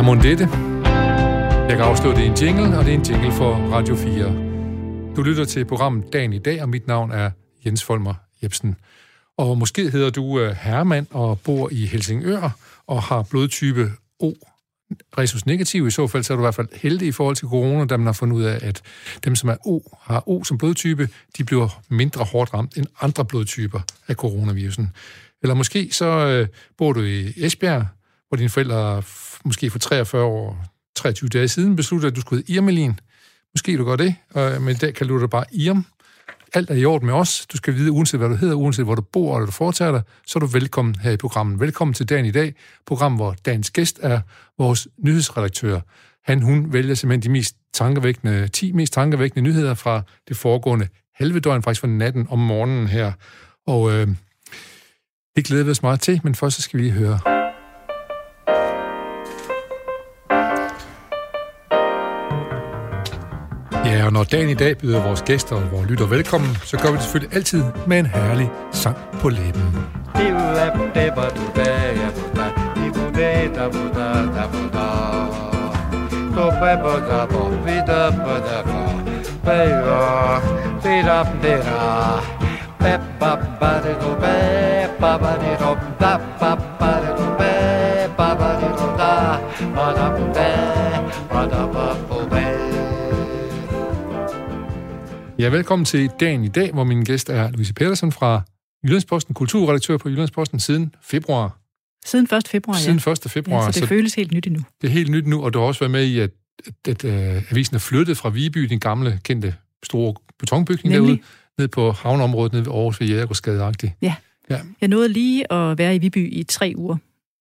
Ja, mon dette. Jeg kan afslå, det er en jingle, og det er en jingle for Radio 4. Du lytter til programmet Dagen i dag, og mit navn er Jens Folmer Jebsen. Og måske hedder du øh, og bor i Helsingør og har blodtype O resus negativ. I så fald så er du i hvert fald heldig i forhold til corona, da man har fundet ud af, at dem, som er O, har O som blodtype, de bliver mindre hårdt ramt end andre blodtyper af coronavirusen. Eller måske så øh, bor du i Esbjerg, hvor dine forældre måske for 43 år, 23 dage siden besluttede, at du skulle hedde Irmelin. Måske du gør det, men i dag kalder du dig bare Irm. Alt er i orden med os. Du skal vide, uanset hvad du hedder, uanset hvor du bor eller du foretager dig, så er du velkommen her i programmet. Velkommen til dagen i dag, program, hvor dagens gæst er vores nyhedsredaktør. Han, hun vælger simpelthen de mest tankevækkende, 10 mest tankevækkende nyheder fra det foregående halve døgn, faktisk fra natten om morgenen her. Og øh, det glæder vi os meget til, men først så skal vi lige høre og når dagen i dag byder vores gæster og vores lytter velkommen, så gør vi det selvfølgelig altid med en herlig sang på læben. Ja, velkommen til dagen i dag, hvor min gæst er Louise Pedersen fra Jyllandsposten, kulturredaktør på Jyllandsposten siden februar. Siden 1. februar, ja. Siden 1. februar. Ja, så det så føles helt nyt endnu. Det er helt nyt nu, og du har også været med i, at, at, at uh, avisen er flyttet fra Viby, den gamle, kendte, store betonbygning Nemlig. derude, ned på havneområdet nede ved Aarhus ved Jægergårdsgade Ja. ja. Jeg nåede lige at være i Viby i tre uger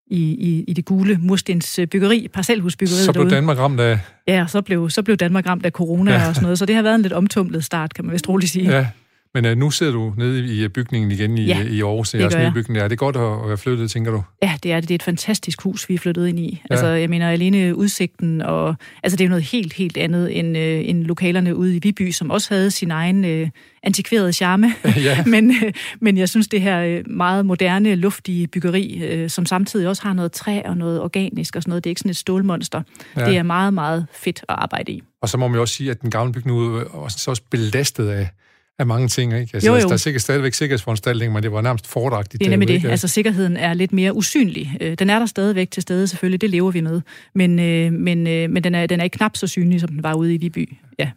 i, i, i det gule murstens byggeri, parcelhusbyggeriet Så blev derude. Danmark ramt af... Ja, så blev, så blev Danmark ramt af corona ja. og sådan noget, så det har været en lidt omtumlet start, kan man vist roligt sige. Ja, men uh, nu sidder du nede i bygningen igen i, ja, i Aarhus, i jeres nye bygning. Er det godt at, være flyttet, tænker du? Ja, det er det. Det er et fantastisk hus, vi er flyttet ind i. Ja. Altså, jeg mener, alene udsigten, og altså, det er jo noget helt, helt andet end, øh, end lokalerne ude i Viby, som også havde sin egen øh, antikverede charme. Ja. men, øh, men jeg synes, det her øh, meget moderne, luftige byggeri, øh, som samtidig også har noget træ og noget organisk og sådan noget, det er ikke sådan et stålmonster. Ja. Det er meget, meget fedt at arbejde i. Og så må man jo også sige, at den gamle bygning er også belastet af af mange ting, ikke? Altså, jo, jo. Der er sikkert stadigvæk sikkerhedsforanstaltninger, men det var nærmest foredragtigt. Det er nemlig det. Ikke? Altså, sikkerheden er lidt mere usynlig. Øh, den er der stadigvæk til stede, selvfølgelig. Det lever vi med. Men, øh, men, øh, men den, er, den er ikke knap så synlig, som den var ude i Viby. Ja.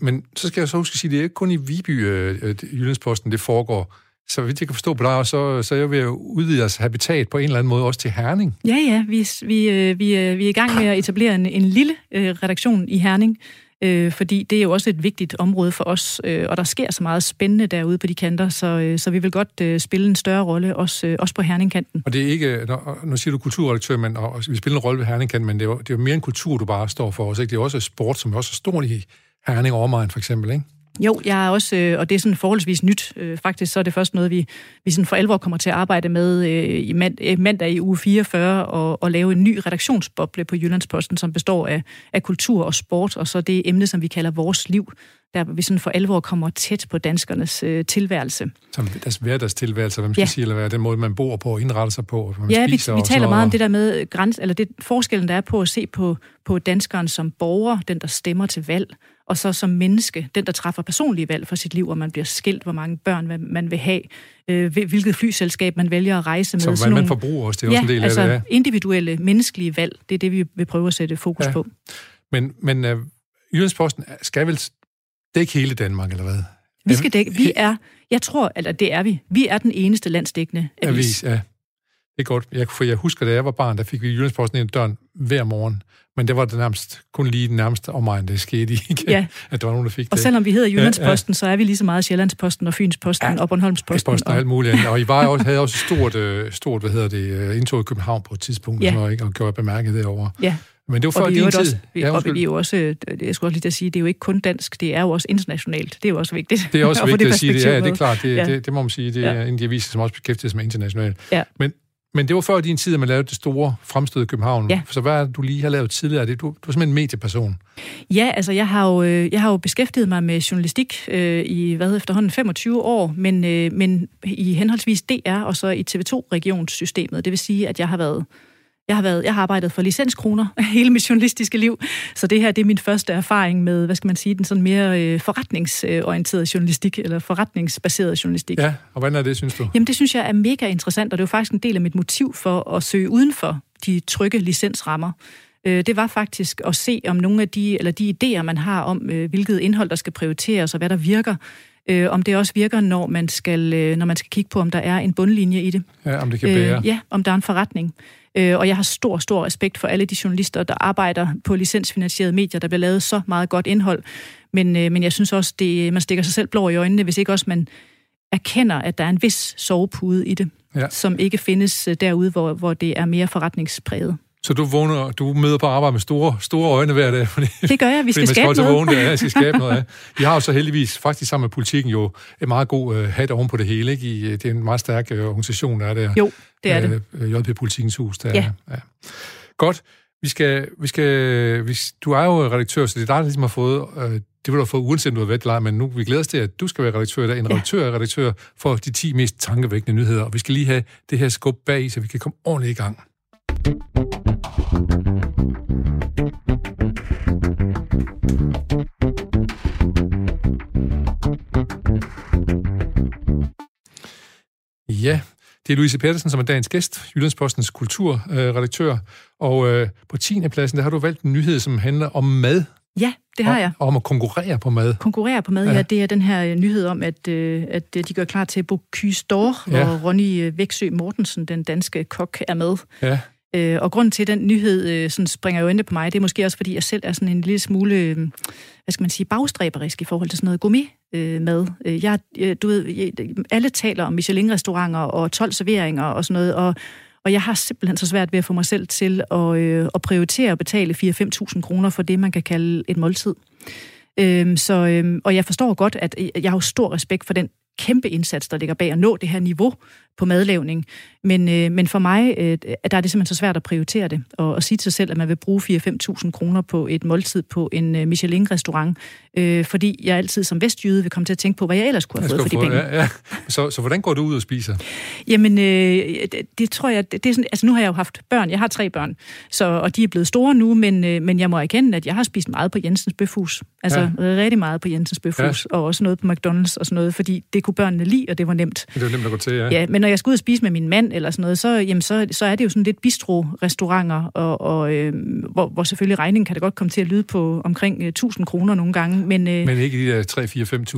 Men så skal jeg så huske at sige, at det er ikke kun i Viby, øh, Jyllandsposten, det foregår. Så vidt jeg kan forstå på dig, så, så er jeg ved at udvide jeres habitat på en eller anden måde også til Herning. Ja, ja. Vi, vi, vi, vi er i gang med at etablere en, en lille øh, redaktion i Herning, øh, fordi det er jo også et vigtigt område for os, øh, og der sker så meget spændende derude på de kanter, så, øh, så vi vil godt øh, spille en større rolle, også, øh, også på Herningkanten. Og det er ikke, når, nu siger du kulturredaktør, men og, vi spiller en rolle ved Herningkanten, men det er, jo, det er jo mere en kultur, du bare står for os, ikke? Det er også sport, som er også er i Herning og for eksempel, ikke? Jo, jeg er også, øh, og det er sådan forholdsvis nyt. Øh, faktisk så er det først noget, vi, vi sådan for alvor kommer til at arbejde med øh, i mandag i uge 44, og, og lave en ny redaktionsboble på Jyllandsposten, som består af, af kultur og sport, og så det emne, som vi kalder vores liv, der vi sådan for alvor kommer tæt på danskernes øh, tilværelse. Som deres hverdagstilværelse, hvad man skal ja. sige, eller hvad den måde, man bor på og indretter sig på, hvad man ja, spiser. vi, vi taler meget om det der med græns, eller det forskellen, der er på at se på, på danskeren som borger, den der stemmer til valg, og så som menneske, den der træffer personlige valg for sit liv, hvor man bliver skilt, hvor mange børn man vil have, øh, hvilket flyselskab man vælger at rejse med. Så hvad man forbruger også, det er ja, også en del altså af det. Ja, individuelle, menneskelige valg, det er det, vi vil prøve at sætte fokus ja. på. Men, men uh, Jyllandsposten skal vel dække hele Danmark, eller hvad? Vi skal dække, vi er, jeg tror, eller det er vi, vi er den eneste landsdækkende avis. avis ja. Det er godt. Jeg, for jeg husker, da jeg var barn, der fik vi Jyllandsposten ind i døren hver morgen. Men det var det nærmest, kun lige den nærmeste omegn, det skete i, ja. at der var nogen, der fik det. Og selvom vi hedder Jyllandsposten, ja, ja. så er vi lige så meget Sjællandsposten og Fynsposten ja, og Bornholmsposten. Og, og alt muligt andet. Og I var også, havde også stort, øh, stort, hvad hedder det, øh, indtog i København på et tidspunkt, ja. og, ikke, og gjorde bemærket derovre. Ja. Men det var før din tid. Også, vi, ja, og vi er jo også, øh, jeg skulle også lige sige, det er jo ikke kun dansk, det er jo også internationalt. Det er jo også vigtigt. Det er også vigtigt at sige det. Ja, det er klart. Det, ja. det, det må man sige. Det er ja. en af de aviser, som også beskæftiger sig med internationalt. Ja. Men, men det var før din tid, at man lavede det store fremstød i København. Ja. Så hvad er det, du lige har lavet tidligere? Du, du er simpelthen en medieperson. Ja, altså jeg har jo, øh, jeg har jo beskæftiget mig med journalistik øh, i hvad efterhånden 25 år, men, øh, men i henholdsvis DR og så i TV2-regionssystemet. Det vil sige, at jeg har været Jeg har, været, jeg har arbejdet for licenskroner hele mit journalistiske liv, så det her det er min første erfaring med, hvad skal man sige, den sådan mere øh, forretningsorienterede journalistik, eller forretningsbaseret journalistik. Ja, og hvordan er det, synes du? Jamen det synes jeg er mega interessant, og det er jo faktisk en del af mit motiv for at søge uden for de trygge licensrammer. Øh, det var faktisk at se om nogle af de, eller de idéer, man har om, øh, hvilket indhold, der skal prioriteres, og hvad der virker, øh, om det også virker, når man, skal, øh, når man skal kigge på, om der er en bundlinje i det. Ja, om det kan bære. Øh, ja, om der er en forretning. Øh, og jeg har stor, stor respekt for alle de journalister, der arbejder på licensfinansierede medier, der bliver lavet så meget godt indhold. Men, øh, men jeg synes også, det, man stikker sig selv blå i øjnene, hvis ikke også man erkender, at der er en vis sovepude i det, ja. som ikke findes øh, derude, hvor, hvor det er mere forretningspræget. Så du vågner, du møder på arbejde med store, store øjne hver dag? Fordi, det gør jeg, vi skal skabe noget. Vågne, ja, skal skabe noget af. Vi har jo så heldigvis, faktisk sammen med politikken, jo et meget god uh, hat oven på det hele. Ikke? I, det er en meget stærk uh, organisation, der er der. Jo, det er det. Uh, JP Politikens Hus. Der, ja. ja. Godt. Vi skal, vi skal, vi, du er jo redaktør, så det er dig, der ligesom har fået, uh, det vil du have fået uanset har været men nu vi glæder os til, at du skal være redaktør, der en ja. redaktør er redaktør for de 10 mest tankevækkende nyheder, og vi skal lige have det her skub bag, så vi kan komme ordentligt i gang. Ja, det er Louise Pedersen, som er dagens gæst, Jyllandspostens kulturredaktør. Og øh, på 10. pladsen, der har du valgt en nyhed, som handler om mad. Ja, det har jeg. Og om at konkurrere på mad. Konkurrere på mad, ja. ja. Det er den her øh, nyhed om, at, øh, at de gør klar til Bocuse d'Or, ja. hvor Ronny Væksø Mortensen, den danske kok, er med. Ja. Øh, og grunden til, at den nyhed øh, sådan springer jo ind på mig, det er måske også, fordi jeg selv er sådan en lille smule, øh, hvad skal man sige, bagstræberisk i forhold til sådan noget gourmet-mad. Øh, øh, jeg, øh, du ved, jeg, alle taler om Michelin-restauranter og 12 serveringer og sådan noget, og, og jeg har simpelthen så svært ved at få mig selv til at, øh, at prioritere at betale 4-5.000 kroner for det, man kan kalde et måltid. Øhm, så, øhm, og jeg forstår godt, at jeg har stor respekt for den kæmpe indsats, der ligger bag at nå det her niveau på madlavning. Men, øh, men for mig øh, der er det simpelthen så svært at prioritere det, og at sige til sig selv, at man vil bruge 4-5.000 kroner på et måltid på en øh, Michelin-restaurant, øh, fordi jeg altid som vestjyde vil komme til at tænke på, hvad jeg ellers kunne have fået for de få, penge. Ja, ja. Så, så hvordan går du ud og spiser? Jamen, øh, det, det tror jeg, det, det er sådan, altså nu har jeg jo haft børn, jeg har tre børn, så, og de er blevet store nu, men, øh, men jeg må erkende, at jeg har spist meget på Jensens Bøfhus. Altså ja. rigtig meget på Jensens Bøfhus, ja. og også noget på McDonald's og sådan noget, fordi det kunne børnene lide, og det var nemt. Det var nemt at gå til, ja. Ja, men når jeg skal ud og spise med min mand eller sådan noget, så, jamen, så, så er det jo sådan lidt bistro-restauranter, og, og øh, hvor, hvor selvfølgelig regningen kan det godt komme til at lyde på omkring 1000 øh, kroner nogle gange. Men, øh, men ikke de der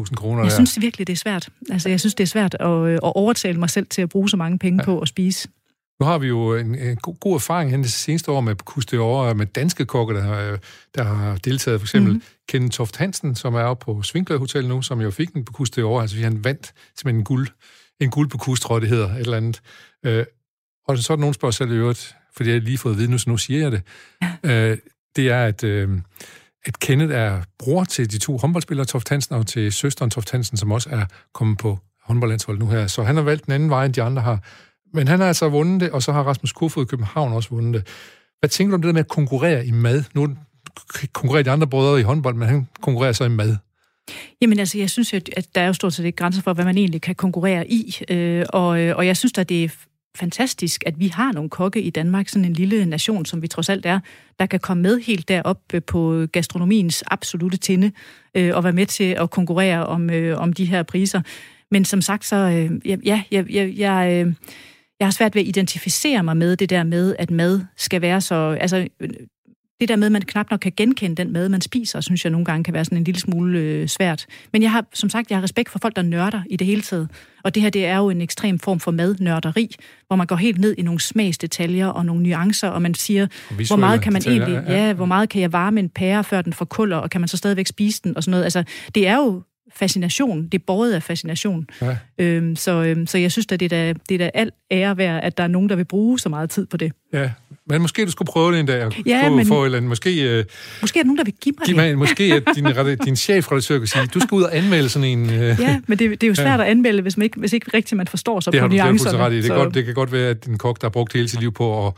3-4-5.000 kroner Jeg der. synes virkelig, det er svært. Altså, jeg synes, det er svært at, øh, at overtale mig selv til at bruge så mange penge ja. på at spise. Nu har vi jo en, en god, god erfaring hen det seneste år med Kuste over med danske kokke, der har, der har deltaget. For eksempel mm. Ken Toft Hansen, som er oppe på Svinkløv Hotel nu, som jo fik en Kuste over. Altså, han vandt simpelthen en guld, en guld på Kuste, tror jeg, det hedder, et eller andet. Øh, og så er der nogen spørger selv i øvrigt, fordi jeg har lige fået at vide nu, så nu siger jeg det. Øh, det er, at, øh, at Kenneth er bror til de to håndboldspillere, Toft Hansen, og til søsteren Toft Hansen, som også er kommet på håndboldlandshold nu her. Så han har valgt den anden vej, end de andre har. Men han har altså vundet det, og så har Rasmus Kofod i København også vundet det. Hvad tænker du om det der med at konkurrere i mad? Nu konkurrerer de andre brødre i håndbold, men han konkurrerer så i mad. Jamen altså, jeg synes, at der er jo stort set ikke grænser for, hvad man egentlig kan konkurrere i. Øh, og, øh, og jeg synes at det er fantastisk, at vi har nogle kokke i Danmark, sådan en lille nation, som vi trods alt er, der kan komme med helt derop øh, på gastronomiens absolute tinde øh, og være med til at konkurrere om, øh, om de her priser. Men som sagt, så øh, ja, jeg, jeg, jeg, øh, jeg har svært ved at identificere mig med det der med, at mad skal være så... Altså, det der med, at man knap nok kan genkende den mad, man spiser, synes jeg nogle gange kan være sådan en lille smule øh, svært. Men jeg har, som sagt, jeg har respekt for folk, der nørder i det hele taget. Og det her, det er jo en ekstrem form for madnørderi, hvor man går helt ned i nogle smagsdetaljer og nogle nuancer, og man siger, og hvor meget kan man detaljer, egentlig, ja, ja, hvor meget kan jeg varme en pære, før den forkulder, og kan man så stadigvæk spise den, og sådan noget. Altså, det er jo fascination. Det er båret af fascination. Ja. Øhm, så, øhm, så jeg synes at det er, da, det er da alt ære værd, at der er nogen, der vil bruge så meget tid på det. Ja, men måske du skulle prøve det en dag. Ja, få, men, få eller. Måske, øh, måske er der nogen, der vil give mig give det. Mig, måske at din, din chefredaktør kan sige, du skal ud og anmelde sådan en... Øh, ja, men det, det er jo svært ja. at anmelde, hvis, man ikke, hvis ikke rigtigt man forstår sig det på nuancerne. Det, ret i. Det, så... godt, det kan godt være, at din kok, der har brugt hele sit liv på at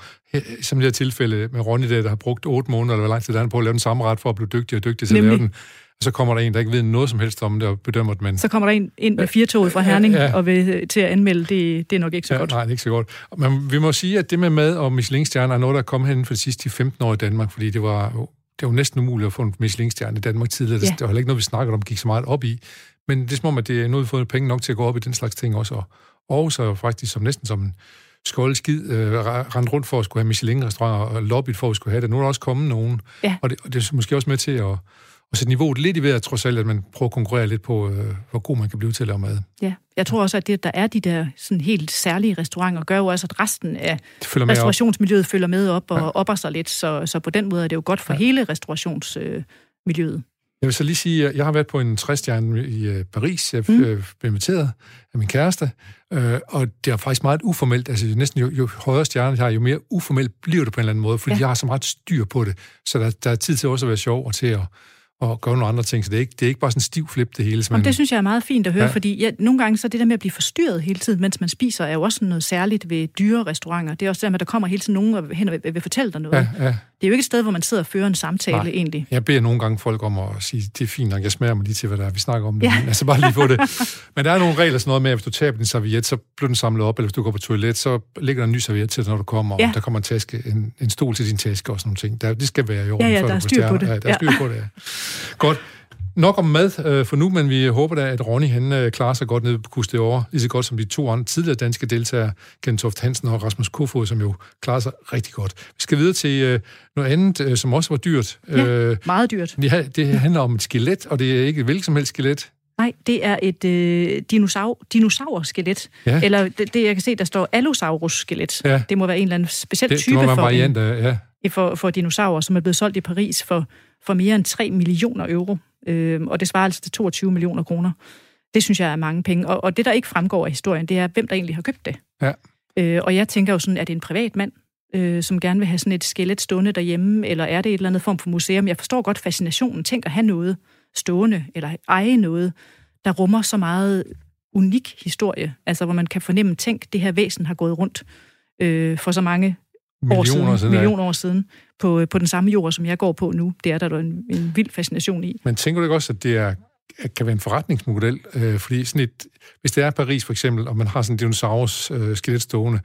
som det her tilfælde med Ronny, der, der har brugt otte måneder, eller hvor lang tid der er på at lave den samme ret for at blive dygtig og dygtig til at lave den, og så kommer der en, der ikke ved noget som helst om det, og bedømmer det, men... Så kommer der en ind med firetoget fra Herning, ja, ja. og vil til at anmelde, det, det er nok ikke så ja, godt. Nej, det er ikke så godt. Men vi må sige, at det med mad og Michelin-stjerner er noget, der er kommet hen for de sidste 15 år i Danmark, fordi det var, det var næsten umuligt at få en Michelin-stjerne i Danmark tidligere. Ja. Det var heller ikke noget, vi snakkede om, gik så meget op i. Men det er som om, at det er noget, vi har fået penge nok til at gå op i den slags ting også. Og så faktisk som næsten som en skolde skid øh, rendt rundt for at skulle have Michelin-restauranter og lobbyet for at skulle have det. Nu er der også kommet nogen, ja. og, det, og det er måske også med til at, at sætte niveauet lidt i vejret, trods alt, at man prøver at konkurrere lidt på, øh, hvor god man kan blive til at lave mad. Ja, jeg tror også, at det, der er de der sådan helt særlige restauranter, gør jo også, at resten af restaurationsmiljøet op. følger med op og ja. opper sig lidt, så, så på den måde er det jo godt for ja. hele restaurationsmiljøet. Øh, jeg vil så lige sige, at jeg har været på en træstjerne i øh, Paris. Jeg mm. Øh, blev inviteret af min kæreste, øh, og det er faktisk meget uformelt. Altså næsten jo, jo højere stjerne har, jo mere uformelt bliver det på en eller anden måde, fordi ja. jeg har så meget styr på det. Så der, der er tid til også at være sjov og til at, og gøre nogle andre ting. Så det er ikke, det er ikke bare sådan en stiv flip, det hele. Jamen, det synes jeg er meget fint at høre, ja. fordi ja, nogle gange så det der med at blive forstyrret hele tiden, mens man spiser, er jo også noget særligt ved dyre restauranter. Det er også der med, at der kommer hele tiden nogen og hen og vil, vil fortælle dig noget. Ja, ja. Det er jo ikke et sted, hvor man sidder og fører en samtale Nej. egentlig. Jeg beder nogle gange folk om at sige, det er fint nok, jeg smager mig lige til, hvad der er, vi snakker om det. Ja. Altså bare lige få det. Men der er nogle regler sådan noget med, at hvis du taber din serviet, så bliver den samlet op, eller hvis du går på toilet, så ligger der en ny serviet til dig, når du kommer, ja. og der kommer en, taske, en, en stol til din taske og sådan nogle ting. Der, det skal være i orden. Ja, ja, der er styr på det. Ja, der er styr på det, ja. Godt. Nok om mad øh, for nu, men vi håber da, at Ronny han, øh, klarer sig godt ned på Kuste over, lige så godt som de to andre tidligere danske deltagere, Gentoft Hansen og Rasmus Kofod, som jo klarer sig rigtig godt. Vi skal videre til øh, noget andet, øh, som også var dyrt. Ja, øh, meget dyrt. Det, det handler om et skelet, og det er ikke et hvilket som helst skelet. Nej, det er et øh, dinosaur, dinosaurskelet. Ja. Eller det, det, jeg kan se, der står Allosaurus-skelet. Ja. Det må være en eller anden speciel det, type det må være for, variant, ja. for, for dinosaurer, som er blevet solgt i Paris for, for mere end 3 millioner euro øh, og det svarer altså til 22 millioner kroner. Det synes jeg er mange penge. Og, og det, der ikke fremgår af historien, det er, hvem der egentlig har købt det. Ja. Øh, og jeg tænker jo sådan, er det en privat mand, øh, som gerne vil have sådan et skelet stående derhjemme, eller er det et eller andet form for museum? Jeg forstår godt fascinationen. Tænk at have noget stående, eller eje noget, der rummer så meget unik historie, altså hvor man kan fornemme, tænk, det her væsen har gået rundt øh, for så mange millioner år siden, millioner år siden på, øh, på den samme jord, som jeg går på nu. Det er der en, en vild fascination i. Men tænker du ikke også, at det er, kan være en forretningsmodel? Øh, fordi sådan et, hvis det er Paris for eksempel, og man har sådan en dinosaurus øh, skelet stående,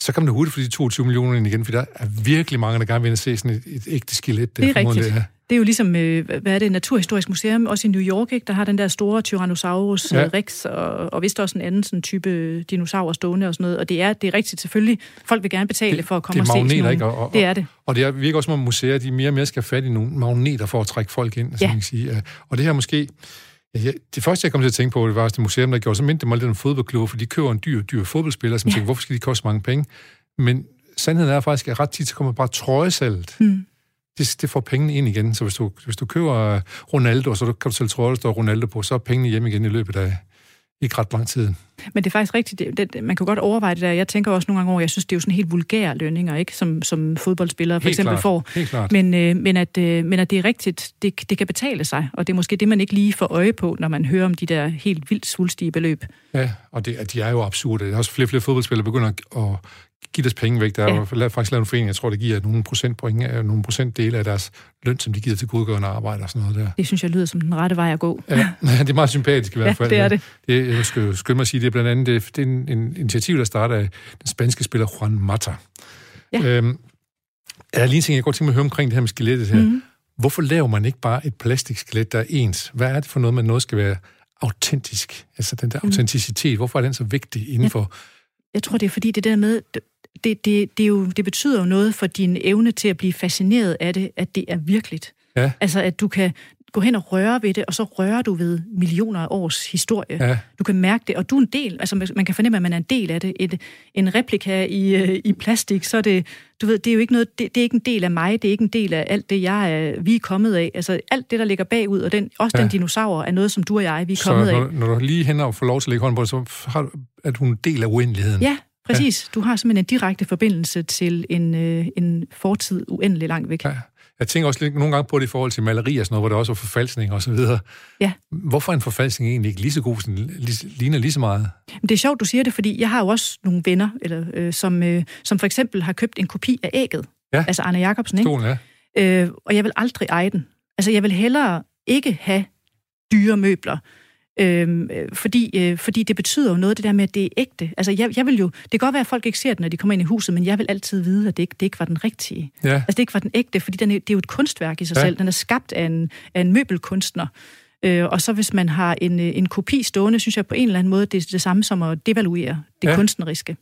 så kan man hurtigt få de 22 millioner ind igen, for der er virkelig mange, der gerne vil se sådan et, et ægte skelet. Det er rigtigt. Det er. Det er jo ligesom, øh, hvad er det, Naturhistorisk Museum, også i New York, ikke? der har den der store Tyrannosaurus ja. rex, og, og vist også en anden sådan type dinosaur stående og sådan noget. Og det er, det er rigtigt selvfølgelig. Folk vil gerne betale det, for at komme og se sådan ikke? Og, og, det er det. Og det er, virker også som museer, de mere og mere skal have fat i nogle magneter for at trække folk ind, ja. man kan sige. Og det her måske... Ja, det første, jeg kom til at tænke på, det var også det museum, der gjorde, så mindte det mig lidt om fodboldklubber, for de køber en dyr, dyr fodboldspiller, som ja. tænker, hvorfor skal de koste mange penge? Men sandheden er faktisk, at ret tit så kommer bare trøjesalget. Mm det, det får pengene ind igen. Så hvis du, hvis du køber Ronaldo, så kan du tro, at der står Ronaldo på, så er pengene hjem igen i løbet af ikke ret lang tid. Men det er faktisk rigtigt. Det, det, man kan godt overveje det der. Jeg tænker også nogle gange over, jeg synes, det er jo sådan helt vulgære lønninger, ikke? Som, som fodboldspillere for helt eksempel klart. får. Helt klart. Men, øh, men, at, øh, men at det er rigtigt, det, det kan betale sig. Og det er måske det, man ikke lige får øje på, når man hører om de der helt vildt svulstige beløb. Ja, og det, de er jo absurde. Der er også flere flere fodboldspillere, der begynder at give deres penge væk. Der er ja. jo faktisk lavet en forening, jeg tror, det giver nogle procentpoint, nogle procentdele af deres løn, som de giver til godgørende arbejde og sådan noget der. Det synes jeg lyder som den rette vej at gå. Ja, det er meget sympatisk i hvert fald. Ja, det er det. det jeg skal skynde mig at sige, det er blandt andet det, det er en, en initiativ, der starter af den spanske spiller Juan Mata. Ja. Øhm, er lige en ting, jeg godt tænke mig at høre omkring det her med skelettet her. Mm. Hvorfor laver man ikke bare et plastikskelet, der er ens? Hvad er det for noget, man noget skal være autentisk? Altså den der mm. autenticitet, hvorfor er den så vigtig inden for... Jeg tror, det er fordi det der med, det, det, det, er jo, det betyder jo noget for din evne til at blive fascineret af det, at det er virkeligt. Ja. Altså, at du kan gå hen og røre ved det, og så rører du ved millioner af års historie. Ja. Du kan mærke det, og du er en del, altså man kan fornemme, at man er en del af det. Et, en replika i, øh, i plastik, så er det, du ved, det er jo ikke noget, det, det er ikke en del af mig, det er ikke en del af alt det, jeg er, vi er kommet af. Altså alt det, der ligger bagud, og den, også ja. den dinosaur, er noget, som du og jeg, vi er så kommet når, af. når du lige hænder og får lov til at lægge hånden på det, så har, er du en del af uendeligheden. Ja, Præcis. Ja. Du har simpelthen en direkte forbindelse til en, øh, en fortid uendelig langt væk. Ja. Jeg tænker også lidt, nogle gange på det i forhold til malerier, sådan noget, hvor der også er forfalskning og så videre. Ja. Hvorfor er en forfalskning egentlig ikke lige så god, lige, ligner lige så meget? Det er sjovt, du siger det, fordi jeg har jo også nogle venner, eller, øh, som, øh, som for eksempel har købt en kopi af ægget. Ja. Altså Arne Jacobsen, ikke? Stolen, ja. Øh, og jeg vil aldrig eje den. Altså, jeg vil hellere ikke have dyre møbler. Øhm, fordi, øh, fordi det betyder jo noget, det der med, at det er ægte. Altså, jeg, jeg vil jo, det kan godt være, at folk ikke ser det, når de kommer ind i huset, men jeg vil altid vide, at det ikke, det ikke var den rigtige. Ja. Altså, det ikke var den ægte, fordi den er, det er jo et kunstværk i sig ja. selv. Den er skabt af en, af en møbelkunstner. Øh, og så hvis man har en, en kopi stående, synes jeg på en eller anden måde, det er det samme som at devaluere det ja. kunstneriske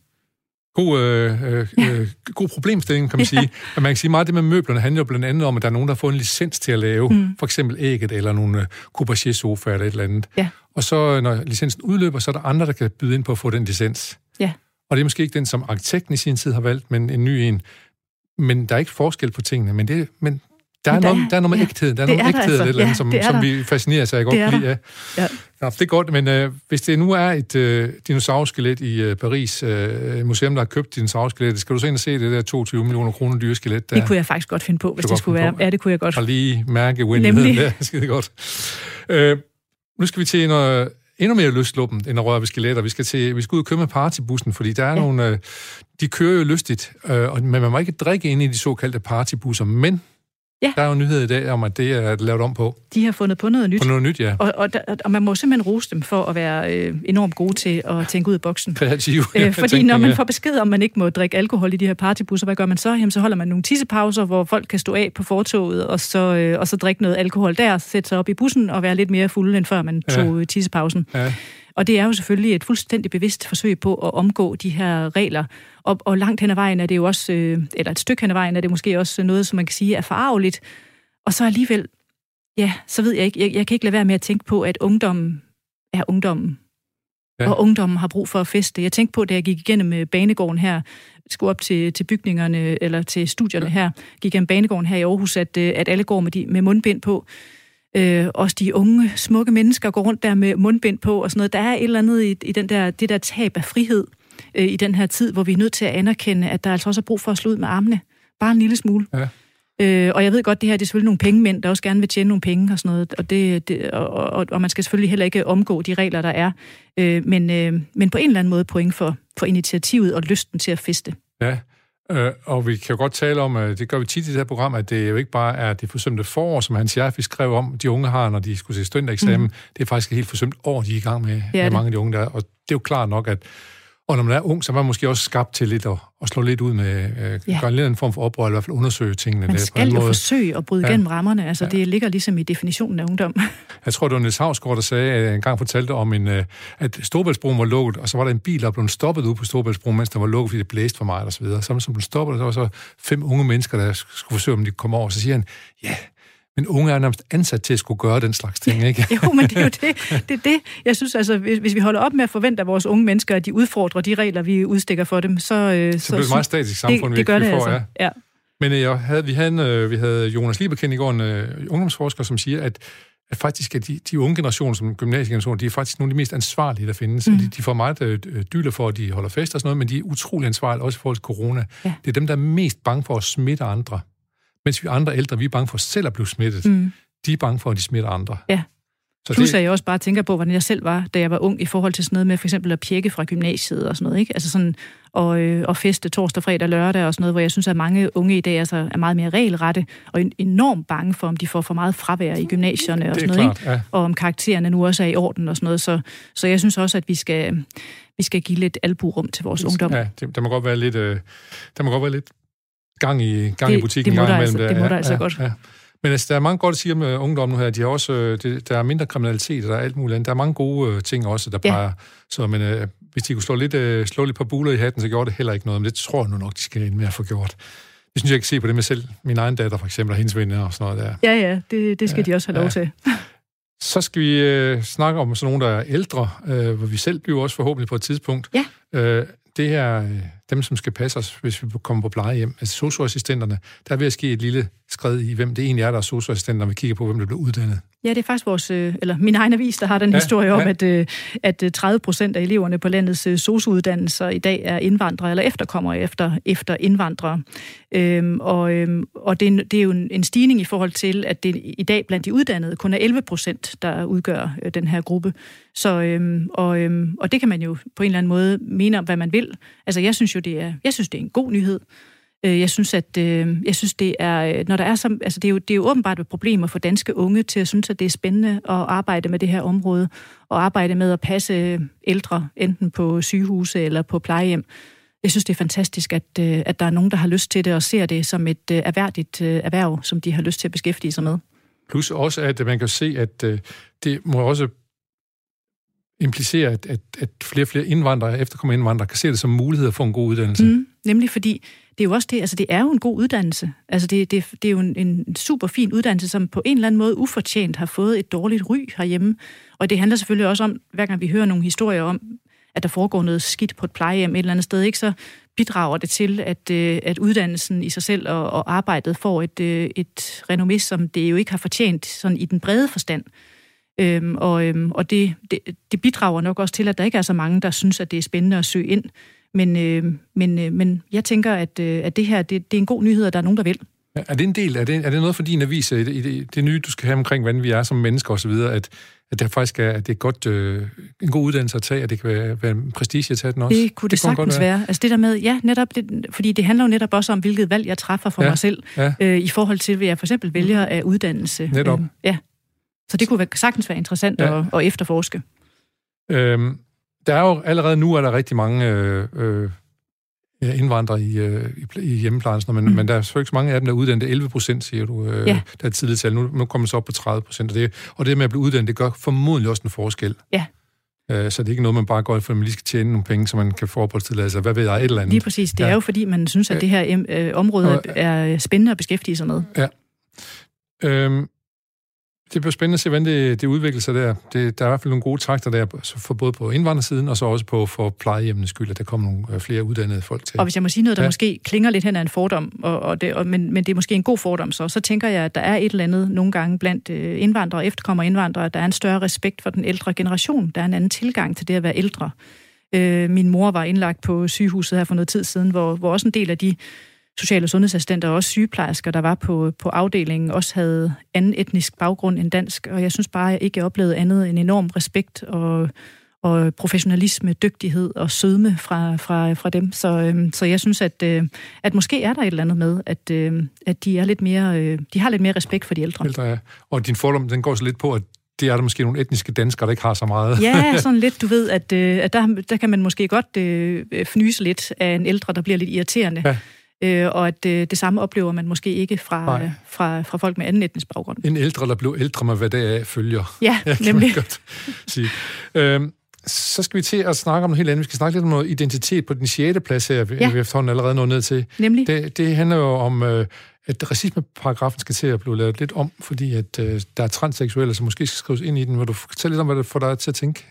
god, øh, øh, øh, god problemstilling, kan man sige. Men man kan sige, meget af det med møblerne handler jo blandt andet om, at der er nogen, der har fået en licens til at lave mm. for eksempel ægget eller nogle øh, Coupaché-sofa eller et eller andet. Ja. Og så, når licensen udløber, så er der andre, der kan byde ind på at få den licens. Ja. Og det er måske ikke den, som arkitekten i sin tid har valgt, men en ny en. Men der er ikke forskel på tingene. Men, det, men der er, der, noget, der er noget med ja, ægthed. Der er noget med ægthed, altså. eller andet, som, som vi fascinerer sig. Godt det lide. Ja. Ja. Ja, det er godt, men øh, hvis det nu er et øh, dinosaurskelet i øh, Paris, øh, museum, der har købt dinosaurskelet, skal du så ind og se det der 22 millioner kroner dyre skelet? Der? Det kunne jeg faktisk godt finde på, hvis det skulle være. På. Ja, det kunne jeg godt. Og lige mærke windigheden der. Skide godt. Øh, nu skal vi til noget endnu mere løsluppen end at røre ved skeletter. Vi skal, til, vi skal ud og køre med partybussen, fordi der er ja. nogle... Øh, de kører jo lystigt, øh, og, men man må ikke drikke ind i de såkaldte partybusser, men Ja. Der er jo nyhed i dag om, at det er lavet om på. De har fundet på noget nyt. På noget nyt, ja. Og, og, og man må simpelthen rose dem for at være øh, enormt gode til at tænke ud af boksen. Kreativ. Øh, fordi tænker, når man får besked om, at man ikke må drikke alkohol i de her partybusser, hvad gør man så? Jamen, så holder man nogle tissepauser, hvor folk kan stå af på fortoget, og så, øh, og så drikke noget alkohol der, sætte sig op i bussen og være lidt mere fuld, end før man tog ja. tissepausen. Ja. Og det er jo selvfølgelig et fuldstændig bevidst forsøg på at omgå de her regler. Og, og langt hen ad vejen er det jo også, øh, eller et stykke hen ad vejen er det måske også noget, som man kan sige er forarveligt, og så alligevel, ja, så ved jeg ikke, jeg, jeg kan ikke lade være med at tænke på, at ungdommen er ungdommen. Ja. Og ungdommen har brug for at feste. Jeg tænkte på, da jeg gik igennem øh, banegården her, skulle op til, til bygningerne, eller til studierne ja. her, gik igennem banegården her i Aarhus, at, øh, at alle går med, de, med mundbind på. Øh, også de unge, smukke mennesker går rundt der med mundbind på og sådan noget. Der er et eller andet i, i den der, det der tab af frihed øh, i den her tid, hvor vi er nødt til at anerkende, at der altså også er brug for at slå ud med armene. Bare en lille smule. Ja. Øh, og jeg ved godt, det her det er selvfølgelig nogle pengemænd, der også gerne vil tjene nogle penge og sådan noget, og, det, det, og, og, og man skal selvfølgelig heller ikke omgå de regler, der er. Øh, men, øh, men på en eller anden måde point for, for initiativet og lysten til at feste. Ja, øh, og vi kan jo godt tale om, at det gør vi tit i det her program, at det jo ikke bare er det forsømte forår, som Hans Jerfi skrev om, de unge har, når de skulle se studentereksamen. Mm. Det er faktisk et helt forsømt år, de er i gang med, med mange af de unge der. Og det er jo klart nok, at og når man er ung, så er man måske også skabt til lidt at, at slå lidt ud med, øh, ja. gøre lidt en form for oprør, eller i hvert fald undersøge tingene. Man skal jo forsøge at bryde ja. gennem rammerne, altså ja. det ligger ligesom i definitionen af ungdom. Jeg tror, det var Niels Havsgaard, der sagde, at en gang fortalte om, en, øh, at Storbæltsbroen var lukket, og så var der en bil, der blev stoppet ude på Storbæltsbroen, mens der var lukket, fordi det blæste for meget og så videre. Så som blev stoppet, og så var så fem unge mennesker, der skulle forsøge, om de kom over, så siger han, ja, men unge er nærmest ansat til at skulle gøre den slags ting, ikke? jo, men det er jo det. Det er det. Jeg synes altså, hvis, hvis vi holder op med at forvente af vores unge mennesker, at de udfordrer de regler, vi udstikker for dem, så... Øh, så, så bliver det et meget statisk samfund, det, det gør vi, det får, altså. ja. ja. Men øh, jeg havde, vi, havde en, øh, vi havde Jonas Liebekendt i går, en øh, ungdomsforsker, som siger, at, at faktisk at de, de unge generationer, som gymnasiegenerationer, de er faktisk nogle af de mest ansvarlige, der findes. Mm. De, de får meget øh, dyler for, at de holder fest og sådan noget, men de er utrolig ansvarlige, også i forhold til corona. Ja. Det er dem, der er mest bange for at smitte andre. Mens vi andre ældre, vi er bange for selv at blive smittet. Mm de er bange for, at de smitter andre. Ja. Så Plus det... at jeg også bare tænker på, hvordan jeg selv var, da jeg var ung, i forhold til sådan noget med for eksempel at pjekke fra gymnasiet og sådan noget, ikke? Altså sådan, og, øh, og feste torsdag, fredag, lørdag og sådan noget, hvor jeg synes, at mange unge i dag altså, er meget mere regelrette og enormt bange for, om de får for meget fravær i gymnasierne og sådan noget, klart, ikke? Ja. Og om karaktererne nu også er i orden og sådan noget. Så, så jeg synes også, at vi skal, vi skal give lidt alburum til vores ungdom. Ja, det, der må godt være lidt, øh, der må godt være lidt gang i, gang det, i butikken. Det må, der, altså, det må ja, der altså ja, godt. Ja. Men altså, der er mange godt at sige om uh, ungdom nu her. De har også, uh, det, der er mindre kriminalitet, og der er alt muligt andet. Der er mange gode uh, ting også, der ja. peger. Så men, uh, hvis de kunne slå lidt, uh, slå lidt på buler i hatten, så gjorde det heller ikke noget. Men det tror jeg nu nok, de skal ind med at få gjort. Det synes jeg, kan se på det med selv. Min egen datter for eksempel, og hendes venner og sådan noget der. Ja, ja, det, det skal ja, de også have lov ja. til. Så skal vi uh, snakke om sådan nogle, der er ældre, uh, hvor vi selv bliver også forhåbentlig på et tidspunkt. Ja. Uh, det her, dem, som skal passe os, hvis vi kommer på plejehjem, altså socioassistenterne, der er ved at ske et lille skred i, hvem det egentlig er, der er socioassistenter, når vi kigger på, hvem der bliver uddannet. Ja, det er faktisk vores, øh, eller min egen avis, der har den ja, historie om, ja. at, øh, at 30 øh, procent af eleverne på landets sociouddannelser i dag er indvandrere eller efterkommere efter, efter indvandrere. Øhm, og øhm, og det, er, det er jo en, en stigning i forhold til, at det i dag blandt de uddannede kun er 11 procent, der udgør øh, den her gruppe. Så, øhm, og, øhm, og det kan man jo på en eller anden måde mene om, hvad man vil. Altså, jeg synes jo, det er, jeg synes, det er en god nyhed. Øh, jeg synes, at øh, jeg synes, det er, øh, når der er som, altså det er jo, det er jo åbenbart et problem at få danske unge til at synes, at det er spændende at arbejde med det her område, og arbejde med at passe ældre, enten på sygehuse eller på plejehjem. Jeg synes, det er fantastisk, at, at der er nogen, der har lyst til det og ser det som et erhvervligt erhverv, som de har lyst til at beskæftige sig med. Plus også, at man kan se, at det må også implicerer, at, at, at flere og flere indvandrere, efterkommende indvandrere, kan se det som mulighed for en god uddannelse. Mm, nemlig fordi, det er jo også det, altså det er jo en god uddannelse. Altså det, det, det er jo en, en super fin uddannelse, som på en eller anden måde ufortjent har fået et dårligt ry herhjemme. Og det handler selvfølgelig også om, hver gang vi hører nogle historier om, at der foregår noget skidt på et plejehjem et eller andet sted, ikke, så bidrager det til, at, øh, at uddannelsen i sig selv og, og arbejdet får et, øh, et renommé, som det jo ikke har fortjent sådan i den brede forstand. Øhm, og øhm, og det, det, det bidrager nok også til, at der ikke er så mange, der synes, at det er spændende at søge ind. Men, øh, men, øh, men jeg tænker, at, øh, at det her det, det er en god nyhed, at der er nogen, der vil. Er det en del? Er det, er det noget for din avis, i det, det, det nye, du skal have omkring, hvordan vi er som mennesker osv., at, at det faktisk er, at det er godt, øh, en god uddannelse at tage, at det kan være, være en prestige at tage den også? Det kunne det, det sagtens være. være. Altså det der med, ja, netop, det, fordi det handler jo netop også om, hvilket valg jeg træffer for ja, mig selv, ja. øh, i forhold til, hvad jeg for eksempel vælger af uddannelse. Netop. Øh, ja. Så det kunne sagtens være interessant ja. at, at efterforske. Øhm, der er jo allerede nu er der rigtig mange øh, øh, indvandrere i, øh, i, i hjemmeplejen, men, mm. men der er selvfølgelig ikke så mange af dem, der er uddannet. 11 procent, siger du, øh, ja. der er tidligt tal. Nu, nu kommer man så op på 30 procent, og det, og det med at blive uddannet, det gør formodentlig også en forskel. Ja. Øh, så det er ikke noget, man bare går for, at man lige skal tjene nogle penge, så man kan få opholdstilladelse. Hvad ved jeg, et eller andet. Lige præcis. Det ja. er jo fordi, man synes, at det her øh, område er spændende at beskæftige sig med. Ja. Øhm, det bliver spændende at se, hvordan det, det udvikler sig der. Det, der er i hvert fald nogle gode takter der, for både på indvandrersiden, og så også på for plejehjemmenes skyld, at der kommer nogle øh, flere uddannede folk til. Og hvis jeg må sige noget, der ja. måske klinger lidt hen af en fordom, og, og det, og, men, men det er måske en god fordom, så, så tænker jeg, at der er et eller andet nogle gange blandt øh, indvandrere og efterkommer indvandrere, at der er en større respekt for den ældre generation. Der er en anden tilgang til det at være ældre. Øh, min mor var indlagt på sygehuset her for noget tid siden, hvor, hvor også en del af de social- og sundhedsassistenter og også sygeplejersker, der var på, på afdelingen, også havde anden etnisk baggrund end dansk. Og jeg synes bare, at jeg ikke oplevede andet end enorm respekt og, og professionalisme, dygtighed og sødme fra, fra, fra dem. Så, øhm, så jeg synes, at, øh, at måske er der et eller andet med, at, øh, at de, er lidt mere, øh, de har lidt mere respekt for de ældre. ældre ja. Og din fordom, den går så lidt på, at det er der måske nogle etniske danskere, der ikke har så meget. ja, sådan lidt, du ved, at, øh, at der, der kan man måske godt øh, fnyse lidt af en ældre, der bliver lidt irriterende. Ja øh, og at øh, det samme oplever man måske ikke fra, øh, fra, fra folk med anden etnisk baggrund. En ældre, der blev ældre med, hvad det er, følger. Ja, ja nemlig. godt sige. Øhm, så skal vi til at snakke om noget helt andet. Vi skal snakke lidt om noget identitet på den 6. plads her, ja. vi efterhånden allerede nået ned til. Nemlig? Det, det handler jo om, øh, at racismeparagrafen skal til at blive lavet lidt om, fordi at øh, der er transseksuelle, som måske skal skrives ind i den. Vil du fortælle lidt om, hvad det får dig til at tænke?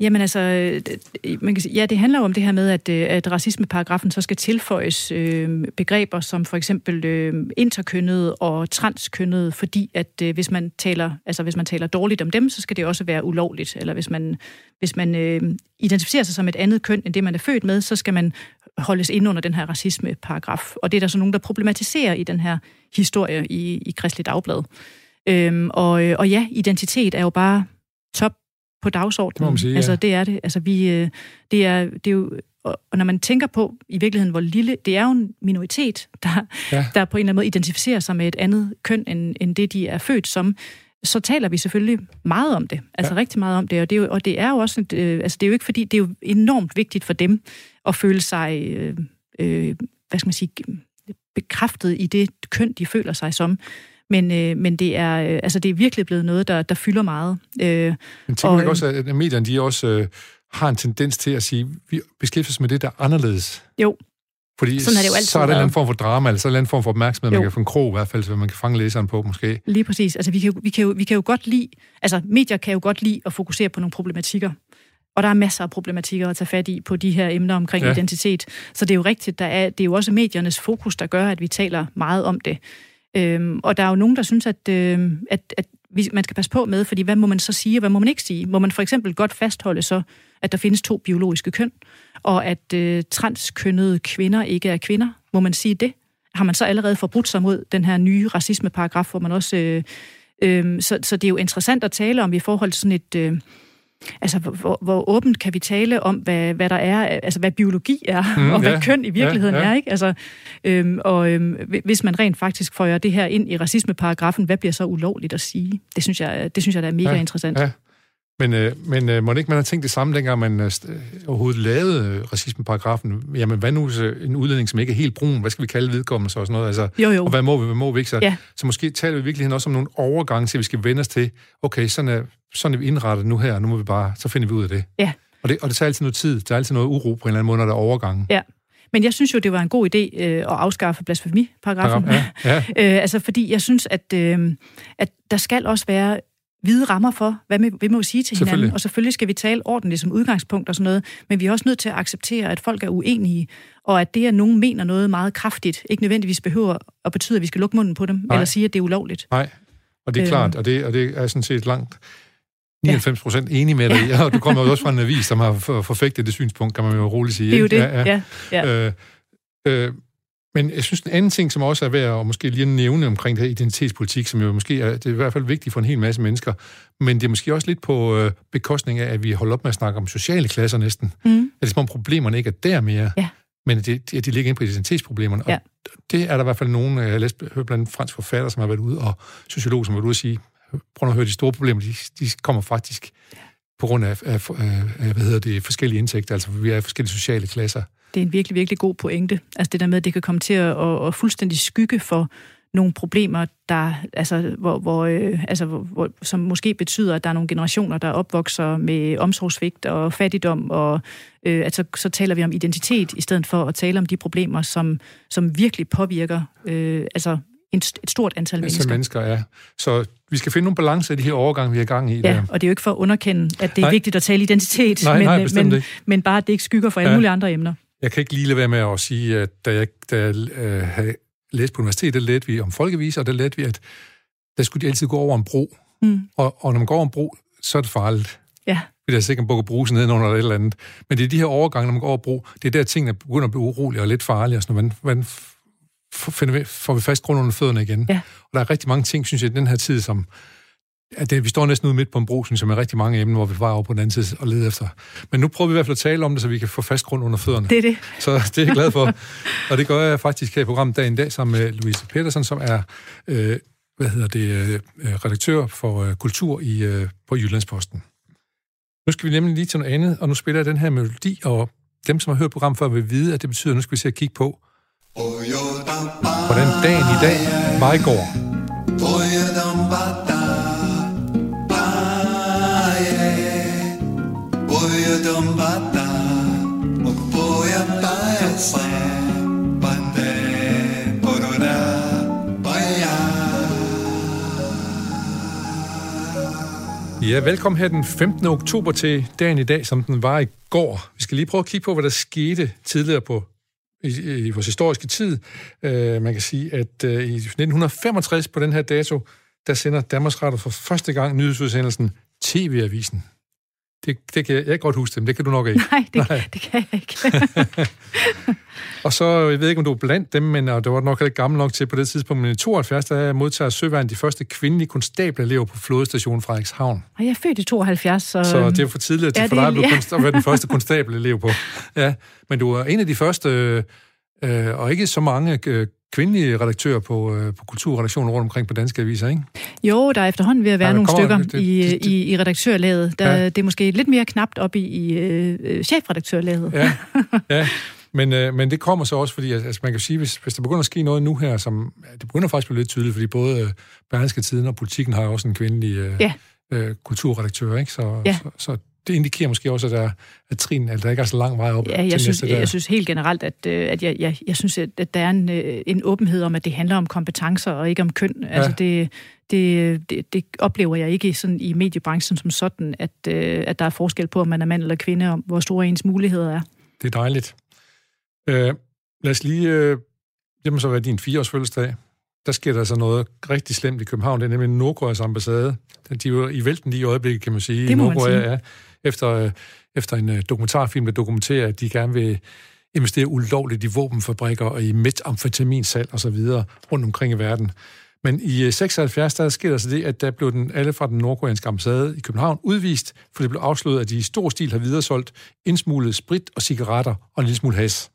Jamen altså, øh, man kan sige, ja, det handler jo om det her med, at, øh, at racismeparagrafen så skal tilføjes øh, begreber som for eksempel øh, interkønnet og transkønnet, fordi at øh, hvis man taler, altså hvis man taler dårligt om dem, så skal det også være ulovligt. Eller hvis man, hvis man øh, identificerer sig som et andet køn end det, man er født med, så skal man holdes ind under den her racismeparagraf. Og det er der så nogen, der problematiserer i den her historie i, i Kristelig Dagblad. Øhm, og, øh, og ja, identitet er jo bare top på dagsordenen. Det sige, ja. Altså, det er det. Altså, vi, øh, det, er, det er jo, og når man tænker på i virkeligheden, hvor lille, det er jo en minoritet, der, ja. der på en eller anden måde identificerer sig med et andet køn, end, end det, de er født som, så taler vi selvfølgelig meget om det. Altså ja. rigtig meget om det. Og det er jo, og det er jo også, et, øh, altså det er jo ikke fordi, det er jo enormt vigtigt for dem at føle sig, øh, øh, hvad skal man sige, bekræftet i det køn, de føler sig som. Men, øh, men det, er, øh, altså, det er virkelig blevet noget, der, der fylder meget. Øh, men tænker du ikke også, at medierne de også øh, har en tendens til at sige, vi beskæftiger os med det, der er anderledes? Jo. Fordi Sådan er det jo altid så er der en form for drama, eller så er der en form for opmærksomhed, jo. man kan få en krog i hvert fald, så man kan fange læseren på måske. Lige præcis. Altså, vi kan, jo, vi, kan jo, vi kan jo godt lide, altså medier kan jo godt lide at fokusere på nogle problematikker. Og der er masser af problematikker at tage fat i på de her emner omkring ja. identitet. Så det er jo rigtigt, der er, det er jo også mediernes fokus, der gør, at vi taler meget om det. Øhm, og der er jo nogen, der synes, at, øh, at, at vi, man skal passe på med, fordi hvad må man så sige, og hvad må man ikke sige? Må man for eksempel godt fastholde så, at der findes to biologiske køn, og at øh, transkønnede kvinder ikke er kvinder? Må man sige det? Har man så allerede forbrudt sig mod den her nye racismeparagraf, hvor man også... Øh, øh, så, så det er jo interessant at tale om i forhold til sådan et... Øh, altså, hvor, hvor åbent kan vi tale om, hvad, hvad der er, altså hvad biologi er, mm, og hvad ja, køn i virkeligheden ja, ja. er, ikke? Altså, øhm, og øhm, hvis man rent faktisk får det her ind i racismeparagrafen, hvad bliver så ulovligt at sige? Det synes jeg, det synes jeg der er mega ja, interessant. Ja. Men, øh, men øh, må ikke man har tænkt det samme, dengang man øh, overhovedet lavede øh, racismeparagrafen? Jamen, hvad nu en udlænding, som ikke er helt brun? Hvad skal vi kalde vedkommende så og sådan noget? Altså, jo, jo. Og hvad må vi, hvad må vi ikke? Så, ja. så måske taler vi virkelig også om nogle overgange til, at vi skal vende os til, okay, sådan er, sådan er vi indrettet nu her, og nu må vi bare, så finder vi ud af det. Ja. Og det, og det tager altid noget tid. Der er altid noget uro på en eller anden måde, når der er overgange. Ja. Men jeg synes jo, det var en god idé øh, at afskaffe blasfemiparagrafen. Ja, ja. øh, altså, fordi jeg synes, at, øh, at der skal også være hvide rammer for, hvad vi, vi må sige til hinanden. Og selvfølgelig skal vi tale ordentligt som udgangspunkt og sådan noget, men vi er også nødt til at acceptere, at folk er uenige, og at det, at nogen mener noget meget kraftigt, ikke nødvendigvis behøver at betyde, at vi skal lukke munden på dem, Nej. eller sige, at det er ulovligt. Nej, og det er øh, klart, og det, og det er sådan set langt 99 procent enig med dig ja. og du kommer jo også fra en avis, som har forfægtet det synspunkt, kan man jo roligt sige. Det er jo det, ja. ja. ja. Øh, øh, men jeg synes, en anden ting, som også er værd at måske lige nævne omkring det her identitetspolitik, som jo måske er, det er i hvert fald vigtigt for en hel masse mennesker, men det er måske også lidt på øh, bekostning af, at vi holder op med at snakke om sociale klasser næsten. Mm. At det er som om problemerne ikke er der mere, ja. men at de, de, de ligger inde på identitetsproblemerne. Ja. Og det er der i hvert fald nogen, jeg har læst, hørt blandt fransk forfatter, som har været ude, og sociologer, som har været ude og sige, prøv at høre, de store problemer, de, de kommer faktisk ja. på grund af, af, af, hvad hedder det, forskellige indtægter, altså vi er forskellige sociale klasser det er en virkelig, virkelig god pointe. Altså det der med, at det kan komme til at, at, at fuldstændig skygge for nogle problemer, der, altså, hvor, hvor, øh, altså, hvor, som måske betyder, at der er nogle generationer, der opvokser med omsorgsvigt og fattigdom, og øh, altså, så taler vi om identitet, i stedet for at tale om de problemer, som, som virkelig påvirker øh, altså, et stort antal mennesker. mennesker, ja. Så vi skal finde nogle balance i de her overgange, vi er i gang i. Ja, der. og det er jo ikke for at underkende, at det er nej. vigtigt at tale identitet, nej, men, nej, men, men bare, at det ikke skygger for alle ja. mulige andre emner. Jeg kan ikke lige lade være med at sige, at da jeg, da jeg øh, havde læst på universitetet, der lærte vi om folkeviser, og der lærte vi, at der skulle de altid gå over en bro. Mm. Og, og når man går over en bro, så er det farligt. Ja. Det er sikkert bukke bruse ned under et eller andet. Men det er de her overgange, når man går over bro, det er der tingene begynder at blive urolige og lidt farlige. Og sådan, hvordan, hvordan finder vi, får vi fast grund under fødderne igen? Ja. Og der er rigtig mange ting, synes jeg, i den her tid, som, at det, vi står næsten ude midt på en bro, som er rigtig mange emner, hvor vi var over på den anden side og lede efter. Men nu prøver vi i hvert fald at tale om det, så vi kan få fast grund under fødderne. Det er det. Så det er jeg glad for. og det gør jeg faktisk her i programmet dagen dag sammen med Louise Petersen, som er øh, hvad hedder det, øh, redaktør for øh, kultur i, øh, på Jyllandsposten. Nu skal vi nemlig lige til noget andet, og nu spiller jeg den her melodi, og dem, som har hørt programmet før, vil vide, at det betyder, at nu skal vi se at kigge på, hvordan dagen i dag var i går. Dombata Upoya paesa Bande porora baya Ja, velkommen her den 15. oktober til dagen i dag, som den var i går. Vi skal lige prøve at kigge på, hvad der skete tidligere på i, i vores historiske tid. Uh, man kan sige, at uh, i 1965 på den her dato, der sender Danmarks Radio for første gang nyhedsudsendelsen TV-avisen. Det, det kan jeg, jeg kan godt huske dem, det kan du nok ikke. Nej, det, Nej. det kan jeg ikke. og så, jeg ved ikke, om du er blandt dem, men og det var nok ikke gammel nok til på det tidspunkt, men i 72, der modtager Søværn de første kvindelige konstableelever på flådestationen Frederikshavn. Og jeg er født i 72, så... Så det er for tidligt til ja, for dig at, ja. at være den første konstableelev på. Ja, men du er en af de første, øh, og ikke så mange øh, kvindelige redaktører på, øh, på kulturredaktioner rundt omkring på danske aviser, ikke? Jo, der er efterhånden ved at være ja, nogle stykker det, i, det, i, i redaktørlaget. Der, ja. Det er måske lidt mere knapt op i, i øh, chefredaktørlaget. Ja, ja. Men, øh, men det kommer så også, fordi altså, man kan sige, hvis, hvis der begynder at ske noget nu her, som det begynder faktisk at blive lidt tydeligt, fordi både øh, Berlingske Tiden og politikken har også en kvindelig øh, ja. øh, kulturredaktør, ikke? Så, ja. så, så det indikerer måske også, at, der, at trin, at der ikke er så lang vej op ja, jeg til synes, næste der. Jeg synes helt generelt, at, øh, at jeg, jeg, jeg synes, at der er en, øh, en åbenhed om, at det handler om kompetencer og ikke om køn. Ja. Altså det, det, det, det oplever jeg ikke sådan i mediebranchen som sådan, at, øh, at der er forskel på, om man er mand eller kvinde, og hvor store ens muligheder er. Det er dejligt. Øh, lad os lige... Øh, det må så være din fireårs fødselsdag der sker der så noget rigtig slemt i København. Det er nemlig Nordkoreas ambassade. De er jo i vælten lige i øjeblikket, kan man sige. Det må Nordkorea, man sige. Ja, efter, øh, efter en øh, dokumentarfilm, der dokumenterer, at de gerne vil investere ulovligt i våbenfabrikker og i metamfetaminsalg og så videre rundt omkring i verden. Men i 76, der sker der så det, at der blev den, alle fra den nordkoreanske ambassade i København udvist, for det blev afsløret, at de i stor stil har videresolgt indsmuglet sprit og cigaretter og en lille smule has.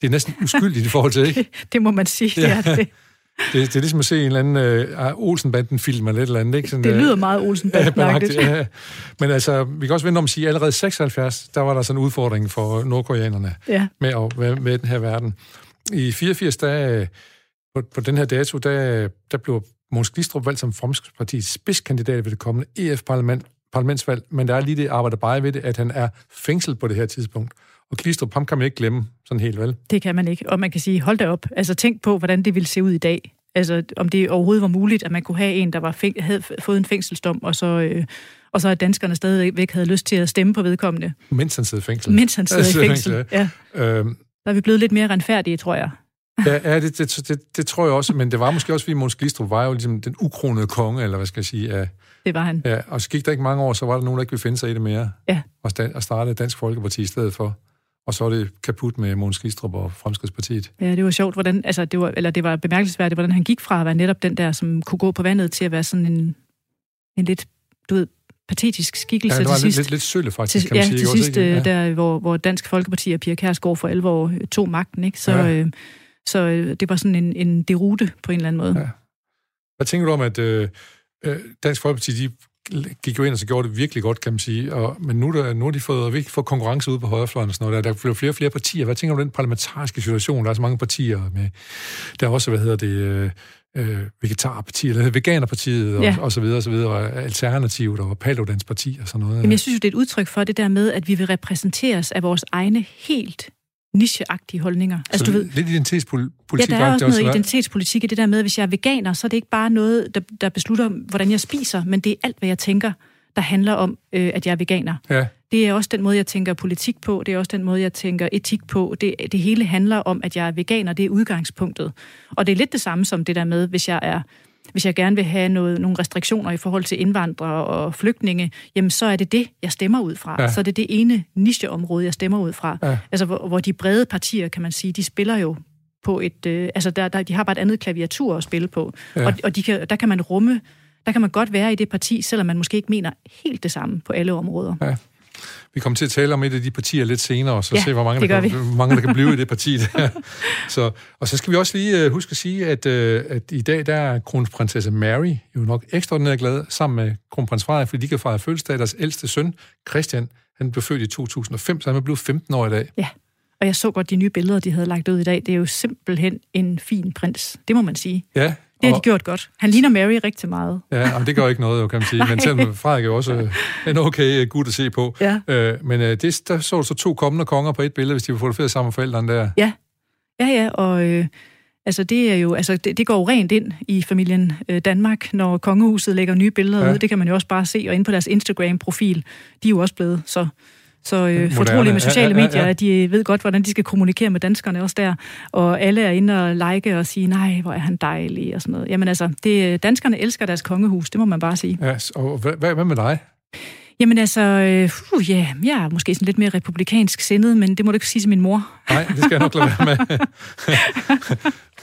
Det er næsten uskyldigt i forhold til, ikke? det, må man sige, ja. er det. Det, det er ligesom at se en eller anden uh, Olsenbanden-film eller et eller andet. Ikke? Sådan, det lyder meget olsenbanden ja, Men altså, vi kan også vente om at sige, at allerede 76, der var der sådan en udfordring for nordkoreanerne ja. med, at, med, med den her verden. I 84, der, på, på den her dato, der, der blev Måns Glistrup valgt som Fremskridspartiets spidskandidat ved det kommende EF-parlament, parlamentsvalg, men der er lige det arbejder bare ved det, at han er fængslet på det her tidspunkt. Og Glistrup, ham kan man ikke glemme sådan helt vel. Det kan man ikke, og man kan sige, hold da op, altså tænk på, hvordan det ville se ud i dag. Altså om det overhovedet var muligt, at man kunne have en, der var fæng- havde fået en fængselsdom, og så... Øh, og så at danskerne stadigvæk havde lyst til at stemme på vedkommende. Mens han sidder i fængsel. Mens han sidder i fængsel, ja. Øhm, der er vi blevet lidt mere retfærdige, tror jeg. Ja, ja det, det, det, det tror jeg også, men det var måske også, fordi Måns Glistrup var jo ligesom den ukronede konge, eller hvad skal jeg sige. Af, det var han. Ja, og så gik der ikke mange år, så var der nogen, der ikke ville finde sig i det mere. Ja. Og, sta- og startede Dansk Folkeparti i stedet for. Og så er det kaput med Måns Glistrup og Fremskridspartiet. Ja, det var sjovt, hvordan, altså det var, eller det var bemærkelsesværdigt, hvordan han gik fra at være netop den der, som kunne gå på vandet, til at være sådan en, en lidt, du ved, patetisk skikkelse ja, det var til sidst. Lidt, lidt, lidt sølle, faktisk, til, kan man ja, sige. til sidst, ja. der, hvor, hvor Dansk Folkeparti og Pia Kærsgaard for alvor øh, tog magten, ikke? Så, ja. øh, så øh, det var sådan en, en derute på en eller anden måde. Ja. Hvad tænker du om, at øh, øh Dansk Folkeparti, de gik jo ind og så gjorde det virkelig godt, kan man sige. Og, men nu, der, nu har de fået, virkelig fået konkurrence ud på højrefløjen og sådan noget. Der, der bliver flere og flere partier. Hvad tænker du om den parlamentariske situation? Der er så mange partier med... Der er også, hvad hedder det... Øh, øh, vegetarpartiet, eller veganerpartiet, og, ja. og så videre, og så videre, og Alternativet og Paludans parti og sådan noget. Jamen, jeg synes jo, det er et udtryk for det der med, at vi vil repræsenteres af vores egne helt nicheagtige holdninger. Altså, så du ved, lidt identitetspolitik? Ja, der er også noget identitetspolitik i det der med, at hvis jeg er veganer, så er det ikke bare noget, der, der beslutter, hvordan jeg spiser, men det er alt, hvad jeg tænker, der handler om, øh, at jeg er veganer. Ja. Det er også den måde, jeg tænker politik på, det er også den måde, jeg tænker etik på. Det, det hele handler om, at jeg er veganer, det er udgangspunktet. Og det er lidt det samme som det der med, hvis jeg er hvis jeg gerne vil have noget, nogle restriktioner i forhold til indvandrere og flygtninge, jamen så er det det, jeg stemmer ud fra. Ja. Så er det det ene nicheområde, jeg stemmer ud fra. Ja. Altså hvor, hvor de brede partier, kan man sige, de spiller jo på et... Øh, altså der, der, de har bare et andet klaviatur at spille på. Ja. Og, og de kan, der kan man rumme... Der kan man godt være i det parti, selvom man måske ikke mener helt det samme på alle områder. Ja. Vi kommer til at tale om et af de partier lidt senere, og så ja, se, hvor mange, der kan, hvor mange der kan blive i det parti. Der. Så, og så skal vi også lige uh, huske at sige, at, uh, at i dag der er kronprinsesse Mary jo nok ekstraordinært glad sammen med kronprins Frederik, fordi de kan fejre fødselsdag. Deres ældste søn, Christian, han blev født i 2005, så han er blevet 15 år i dag. Ja, og jeg så godt de nye billeder, de havde lagt ud i dag. Det er jo simpelthen en fin prins, det må man sige. Ja, det har de gjort godt. Han ligner Mary rigtig meget. Ja, og det gør ikke noget, kan man sige. Men selvom Frederik er jo også øh, en okay øh, gut at se på. Ja. Øh, men det, der så så to kommende konger på et billede, hvis de var fotograferet sammen med forældrene der. Ja, ja, ja og øh, altså, det, er jo, altså, det, det går jo rent ind i familien øh, Danmark, når kongehuset lægger nye billeder ja. ud. Det kan man jo også bare se, og inde på deres Instagram-profil, de er jo også blevet så så øh, fortrolige med sociale medier, ja, ja, ja. de ved godt, hvordan de skal kommunikere med danskerne også der. Og alle er inde og like og sige, nej, hvor er han dejlig og sådan noget. Jamen altså, det, danskerne elsker deres kongehus, det må man bare sige. Ja, og hvad, hvad med dig? Jamen altså, øh, uh, yeah, jeg er måske sådan lidt mere republikansk sindet, men det må du ikke sige til min mor. Nej, det skal jeg nok lade være med.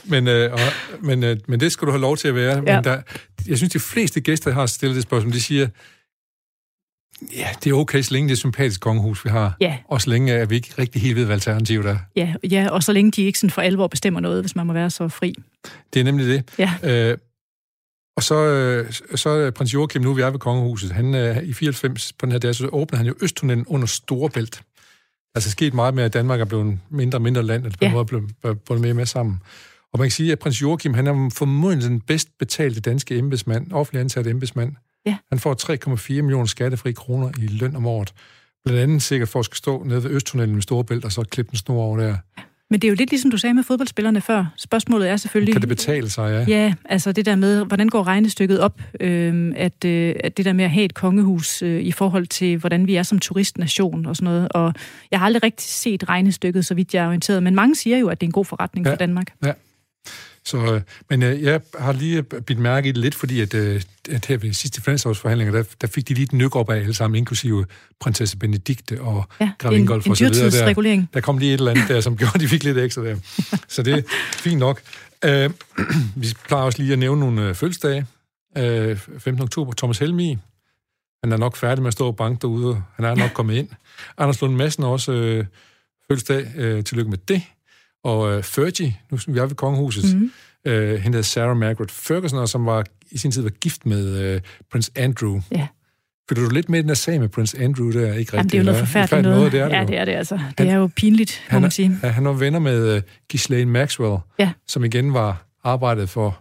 men, øh, og, men, øh, men det skal du have lov til at være. Ja. Men der, jeg synes, de fleste gæster, har stillet det spørgsmål, de siger, Ja, det er okay, så længe det er sympatisk kongehus, vi har. Ja. Og så længe at vi ikke rigtig helt ved, hvad alternativet er. Ja, ja, og så længe de ikke sådan for alvor bestemmer noget, hvis man må være så fri. Det er nemlig det. Ja. Øh, og så, øh, så er prins Joachim, nu vi er ved kongehuset, han øh, i 94 på den her dag, så åbner han jo Østtunnelen under Storebælt. Altså sket meget med, at Danmark er blevet mindre og mindre land, og på ja. måde blevet, blevet mere med sammen. Og man kan sige, at prins Joachim, han er formodentlig den bedst betalte danske embedsmand, offentlig ansatte embedsmand. Ja. Han får 3,4 millioner skattefri kroner i løn om året. Blandt andet sikkert for at skal stå nede ved Østtunnelen med Storebælt og så klippe en snor over der. Men det er jo lidt ligesom du sagde med fodboldspillerne før. Spørgsmålet er selvfølgelig... Kan det betale sig, ja? Ja, altså det der med, hvordan går regnestykket op, øh, at, øh, at det der med at have et kongehus øh, i forhold til, hvordan vi er som turistnation og sådan noget. Og jeg har aldrig rigtig set regnestykket, så vidt jeg er orienteret, men mange siger jo, at det er en god forretning ja. for Danmark. Ja. Så, øh, men øh, jeg har lige bidt mærke i det lidt, fordi at, øh, at her ved sidste finanslovsforhandlinger, der, der fik de lige et nyk op af alle sammen, inklusive prinsesse Benedikte og ja, Grav Ingolf og så videre. Der, der kom lige et eller andet der, som gjorde, de fik lidt ekstra der. Så det er fint nok. Uh, vi plejer også lige at nævne nogle uh, fødselsdage. Uh, 15. oktober, Thomas Helmi. Han er nok færdig med at stå og banke derude. Han er nok kommet ind. Anders Lund Madsen også uh, fødselsdag. Uh, tillykke med det. Og uh, Fergie, nu vi er ved kongehuset, mm-hmm. uh, hende hedder Sarah Margaret Ferguson, som var i sin tid var gift med uh, prins Andrew. Ja. Føler du lidt med den her sag med prins Andrew der? Ikke rigtig, Jamen, det er jo noget forfærdeligt noget. noget. Det er det ja, det er det altså. Det han, er jo pinligt, må man sige. Han, han var venner med uh, Ghislaine Maxwell, ja. som igen var arbejdet for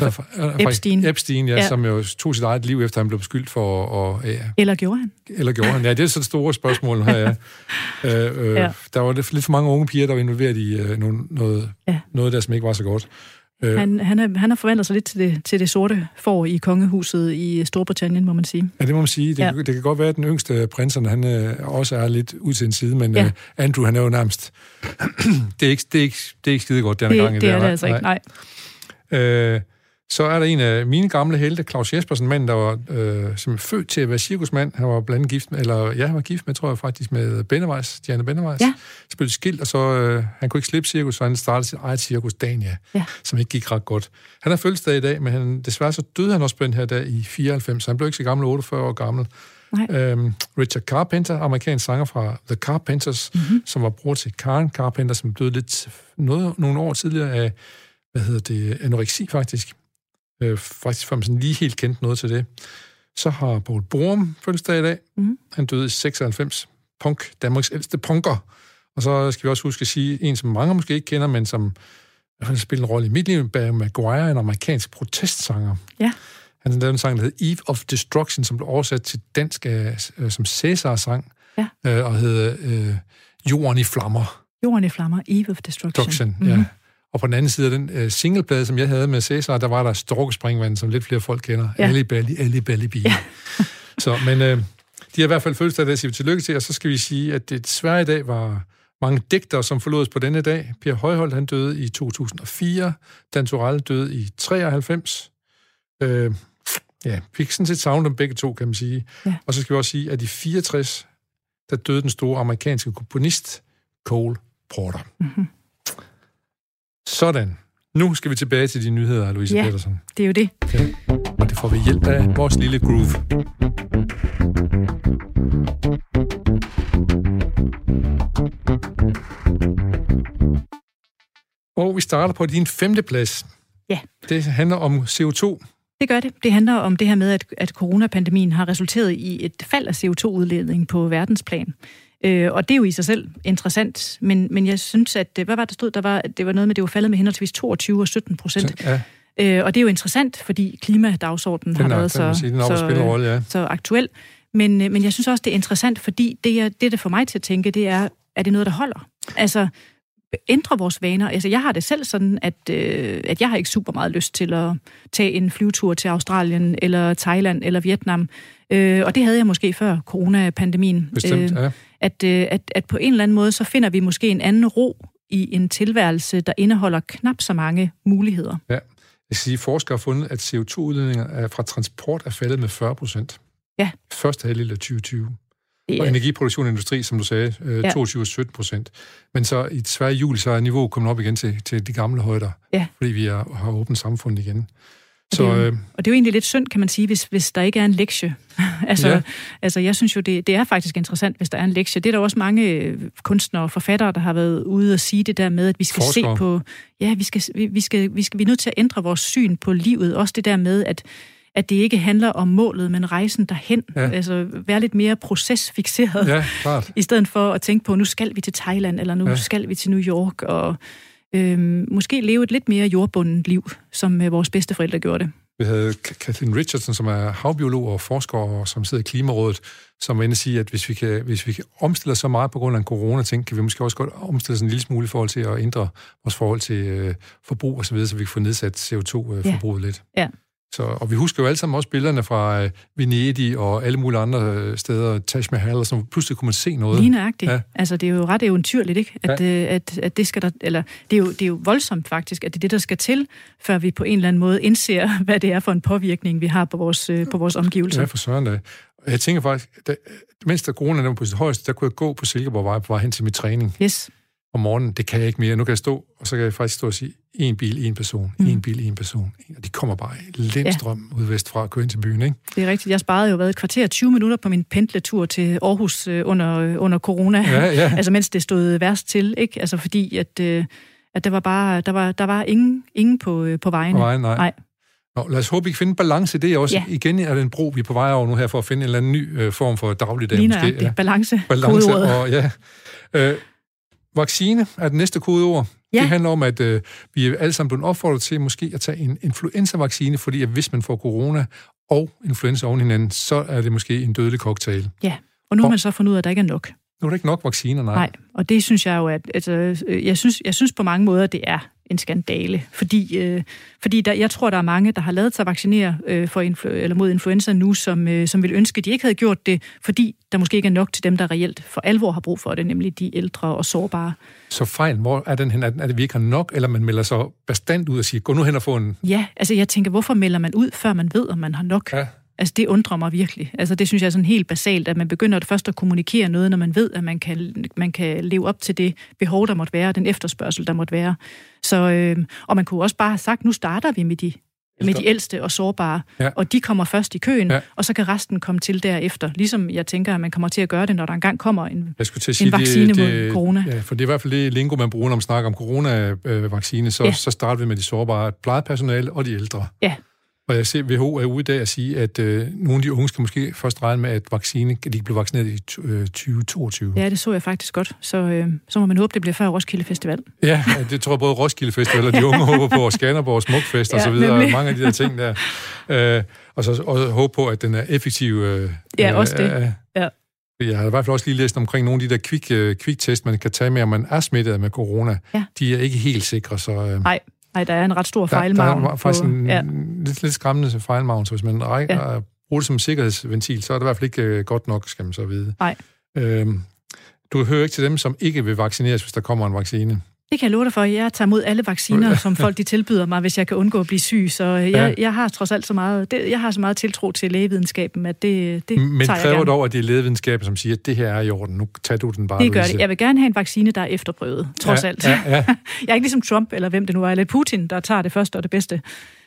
For Epstein. Epstein, ja, ja, som jo tog sit eget liv, efter han blev beskyldt for at... Ja. Eller gjorde han? Eller gjorde han, ja. Det er så det store spørgsmål her, ja. øh, øh, ja. Der var lidt for mange unge piger, der var involveret i øh, noget, noget, ja. noget der, som ikke var så godt. Øh. Han, han, er, han har forvandlet sig lidt til det, til det sorte får i kongehuset i Storbritannien, må man sige. Ja, det må man sige. Det, ja. det kan godt være, at den yngste prinserne, han øh, også er lidt ud til en side, men ja. øh, Andrew, han er jo nærmest... det, er ikke, det, er ikke, det er ikke skide godt, denne det, gang. Det, det er det altså ikke, nej. Øh, så er der en af mine gamle helte, Claus Jespersen, mand, der var øh, som født til at være cirkusmand. Han var blandt gift med, eller ja, han var gift med, tror jeg faktisk, med Bennevejs, Diana Bennevejs. Ja. Blev skilt, og så øh, han kunne ikke slippe cirkus, så han startede sit eget cirkus, Dania, ja. som ikke gik ret godt. Han har fødselsdag i dag, men han, desværre så døde han også på den her dag i 94, så han blev ikke så gammel, 48 år gammel. Øhm, Richard Carpenter, amerikansk sanger fra The Carpenters, mm-hmm. som var bror til Karen Carpenter, som døde lidt noget, nogle år tidligere af, hvad hedder det, anoreksi faktisk øh, faktisk før man sådan lige helt kendte noget til det. Så har Paul Borum fødselsdag i dag. Mm. Han døde i 96. Punk, Danmarks ældste punker. Og så skal vi også huske at sige, en som mange måske ikke kender, men som fald spiller en rolle i mit liv, Barry Maguire, en amerikansk protestsanger. Ja. Han lavede en sang, der hedder Eve of Destruction, som blev oversat til dansk øh, som Cæsar-sang, ja. øh, og hedder øh, Jorden i flammer. Jorden i flammer, Eve of Destruction. Destruction, mm-hmm. ja. Og på den anden side af den uh, singleplade, som jeg havde med Cæsar, der var der Storkespringvand, som lidt flere folk kender. Ja. Ali Balli, Ali Balli Ja. så, men uh, de har i hvert fald fødselsdag, der siger vi tillykke til, og så skal vi sige, at det desværre i dag var mange digtere, som forlod på denne dag. Per Højholdt, han døde i 2004. Dan Torell døde i 93. Uh, øh, ja, fik sådan set savnet dem begge to, kan man sige. Ja. Og så skal vi også sige, at i 64, der døde den store amerikanske komponist Cole Porter. Mm-hmm. Sådan. Nu skal vi tilbage til de nyheder, Louise ja, Petersen. det er jo det. Ja. Og det får vi hjælp af vores lille groove. Og vi starter på din femte plads. Ja. Det handler om CO2. Det gør det. Det handler om det her med, at, at coronapandemien har resulteret i et fald af CO2-udledning på verdensplan. Øh, og det er jo i sig selv interessant, men, men jeg synes, at, hvad var der stod, der var, det var noget med, det var faldet med henholdsvis 22 og 17 procent. Ja. Øh, og det er jo interessant, fordi klimadagsordenen har været så, sige, så, rolle, ja. så aktuel. Men, øh, men jeg synes også, det er interessant, fordi det, er, det, der får mig til at tænke, det er, er det noget, der holder? Altså, ændre vores vaner. Altså, jeg har det selv sådan, at, øh, at jeg har ikke super meget lyst til at tage en flyvetur til Australien, eller Thailand, eller Vietnam. Øh, og det havde jeg måske før coronapandemien. Bestemt, øh, ja at, øh, at, at på en eller anden måde, så finder vi måske en anden ro i en tilværelse, der indeholder knap så mange muligheder. Ja. Jeg skal sige, at forskere har fundet, at CO2-udledninger fra transport er faldet med 40 procent. Ja. Første halvdel af 2020. Og energiproduktion og industri, som du sagde, øh, ja. 22-17 procent. Men så i Sverige juli, så er niveauet kommet op igen til, til de gamle højder, ja. fordi vi er, har åbent samfund igen. Så, og, det, øh, og det er jo egentlig lidt synd, kan man sige, hvis, hvis der ikke er en lektie. altså, ja. altså, jeg synes jo, det, det er faktisk interessant, hvis der er en lektie. Det er der også mange øh, kunstnere og forfattere, der har været ude og sige det der med, at vi skal Forskere. se på... Ja, vi skal, vi, vi, skal, vi, skal, vi er nødt til at ændre vores syn på livet. Også det der med, at at det ikke handler om målet, men rejsen derhen. Ja. Altså være lidt mere procesfixeret, ja, klart. i stedet for at tænke på, nu skal vi til Thailand, eller nu ja. skal vi til New York, og øh, måske leve et lidt mere jordbundet liv, som øh, vores bedste forældre gjorde det. Vi havde Kathleen Richardson, som er havbiolog og forsker, og som sidder i Klimarådet, som var inde og sige, at hvis vi, kan, hvis vi kan omstille så meget på grund af en corona-ting, kan vi måske også godt omstille os en lille smule i forhold til at ændre vores forhold til øh, forbrug osv., så, så vi kan få nedsat CO2-forbruget øh, ja. lidt. Ja, Så, og vi husker jo alle sammen også billederne fra øh, Venedig og alle mulige andre øh, steder, Taj Mahal og sådan Pludselig kunne man se noget. Lige nøjagtigt. Ja. Altså, det er jo ret eventyrligt, ikke? At, ja. øh, at, at det skal der, eller det er, jo, det er jo voldsomt faktisk, at det er det, der skal til, før vi på en eller anden måde indser, hvad det er for en påvirkning, vi har på vores, øh, på vores omgivelser. Ja, for søren da. Jeg tænker faktisk, da, mens der corona var på sit højeste, der kunne jeg gå på Silkeborgvej på vej hen til min træning. Yes om morgenen, det kan jeg ikke mere. Nu kan jeg stå, og så kan jeg faktisk stå og sige, en bil, en person, mm. en bil, en person. Og de kommer bare i lindstrøm ja. ud vestfra og kører ind til byen, ikke? Det er rigtigt. Jeg sparede jo været et kvarter 20 minutter på min pendletur til Aarhus øh, under, øh, under corona. Ja, ja. altså mens det stod værst til, ikke? Altså fordi, at, øh, at der var bare, der var, der var ingen, ingen på, på vejen. På vejen, nej. nej. Nå, lad os håbe, vi kan finde balance i det også. Ja. Igen er det en bro, vi er på vej over nu her, for at finde en eller anden ny øh, form for dagligdag. Lige måske. Ja. balance. Balance, og ja. Øh, Vaccine er det næste kodeord. Ja. Det handler om, at øh, vi er alle sammen blevet opfordret til måske at tage en influenza-vaccine, fordi at hvis man får corona og influenza oven hinanden, så er det måske en dødelig cocktail. Ja, og nu har man så fundet ud af, at der ikke er nok. Nu er der ikke nok vacciner, nej. Nej, og det synes jeg jo, at altså, jeg, synes, jeg synes på mange måder, det er en skandale, fordi, øh, fordi der, jeg tror, der er mange, der har lavet sig vaccinere øh, for influ- eller mod influenza nu, som, øh, som vil ønske, at de ikke havde gjort det, fordi der måske ikke er nok til dem, der reelt for alvor har brug for det, nemlig de ældre og sårbare. Så fejl, hvor er den hen? Er det, vi ikke har nok, eller man melder så bestandt ud og siger, gå nu hen og få en... Ja, altså jeg tænker, hvorfor melder man ud, før man ved, om man har nok? Ja. Altså, det undrer mig virkelig. Altså, det synes jeg er sådan helt basalt, at man begynder først at kommunikere noget, når man ved, at man kan, man kan leve op til det behov, der måtte være, den efterspørgsel, der måtte være. Så, øh, og man kunne også bare have sagt, nu starter vi med de med de ældste og sårbare, ja. og de kommer først i køen, ja. og så kan resten komme til derefter. Ligesom jeg tænker, at man kommer til at gøre det, når der engang kommer en, jeg til at sige, en vaccine det, det, mod corona. Ja, for det er i hvert fald det lingo, man bruger, når man snakker om coronavaccine, så, ja. så starter vi med de sårbare plejepersonale og de ældre. Ja, og jeg ser, WHO er ude i dag at sige, at øh, nogle af de unge skal måske først regne med, at vaccine, de kan blive vaccineret i 2022. Ja, det så jeg faktisk godt. Så, øh, så må man håbe, det bliver før Roskilde Festival. Ja, det tror jeg både Roskilde Festival og de unge håber på, og Skanderborg Smukfest ja, og så videre, nemlig. mange af de der ting der. Øh, og så og håbe på, at den er effektiv. Øh, ja, også det. Øh, ja. Jeg har i hvert fald også lige læst omkring nogle af de der quick, quick test, man kan tage med, om man er smittet med corona. Ja. De er ikke helt sikre, så... Uh, Nej, Nej, der er en ret stor fejlmargin. Der, der er faktisk på, en ja. lidt, lidt skræmmende fejlmargin, så hvis man rækker, ja. bruger det som sikkerhedsventil, så er det i hvert fald ikke uh, godt nok, skal man så vide. Nej. Øhm, du hører ikke til dem, som ikke vil vaccineres, hvis der kommer en vaccine. Det kan jeg love dig for. Jeg tager mod alle vacciner, som folk de tilbyder mig, hvis jeg kan undgå at blive syg. Så jeg, ja. jeg har trods alt så meget, det, jeg har så meget tiltro til lægevidenskaben, at det, det Men tager kræver dog, at det er lægevidenskaben, som siger, at det her er i orden, nu tager du den bare. Det gør det. Jeg vil gerne have en vaccine, der er efterprøvet, trods ja, alt. Ja, ja. jeg er ikke ligesom Trump, eller hvem det nu er, eller Putin, der tager det første og det bedste.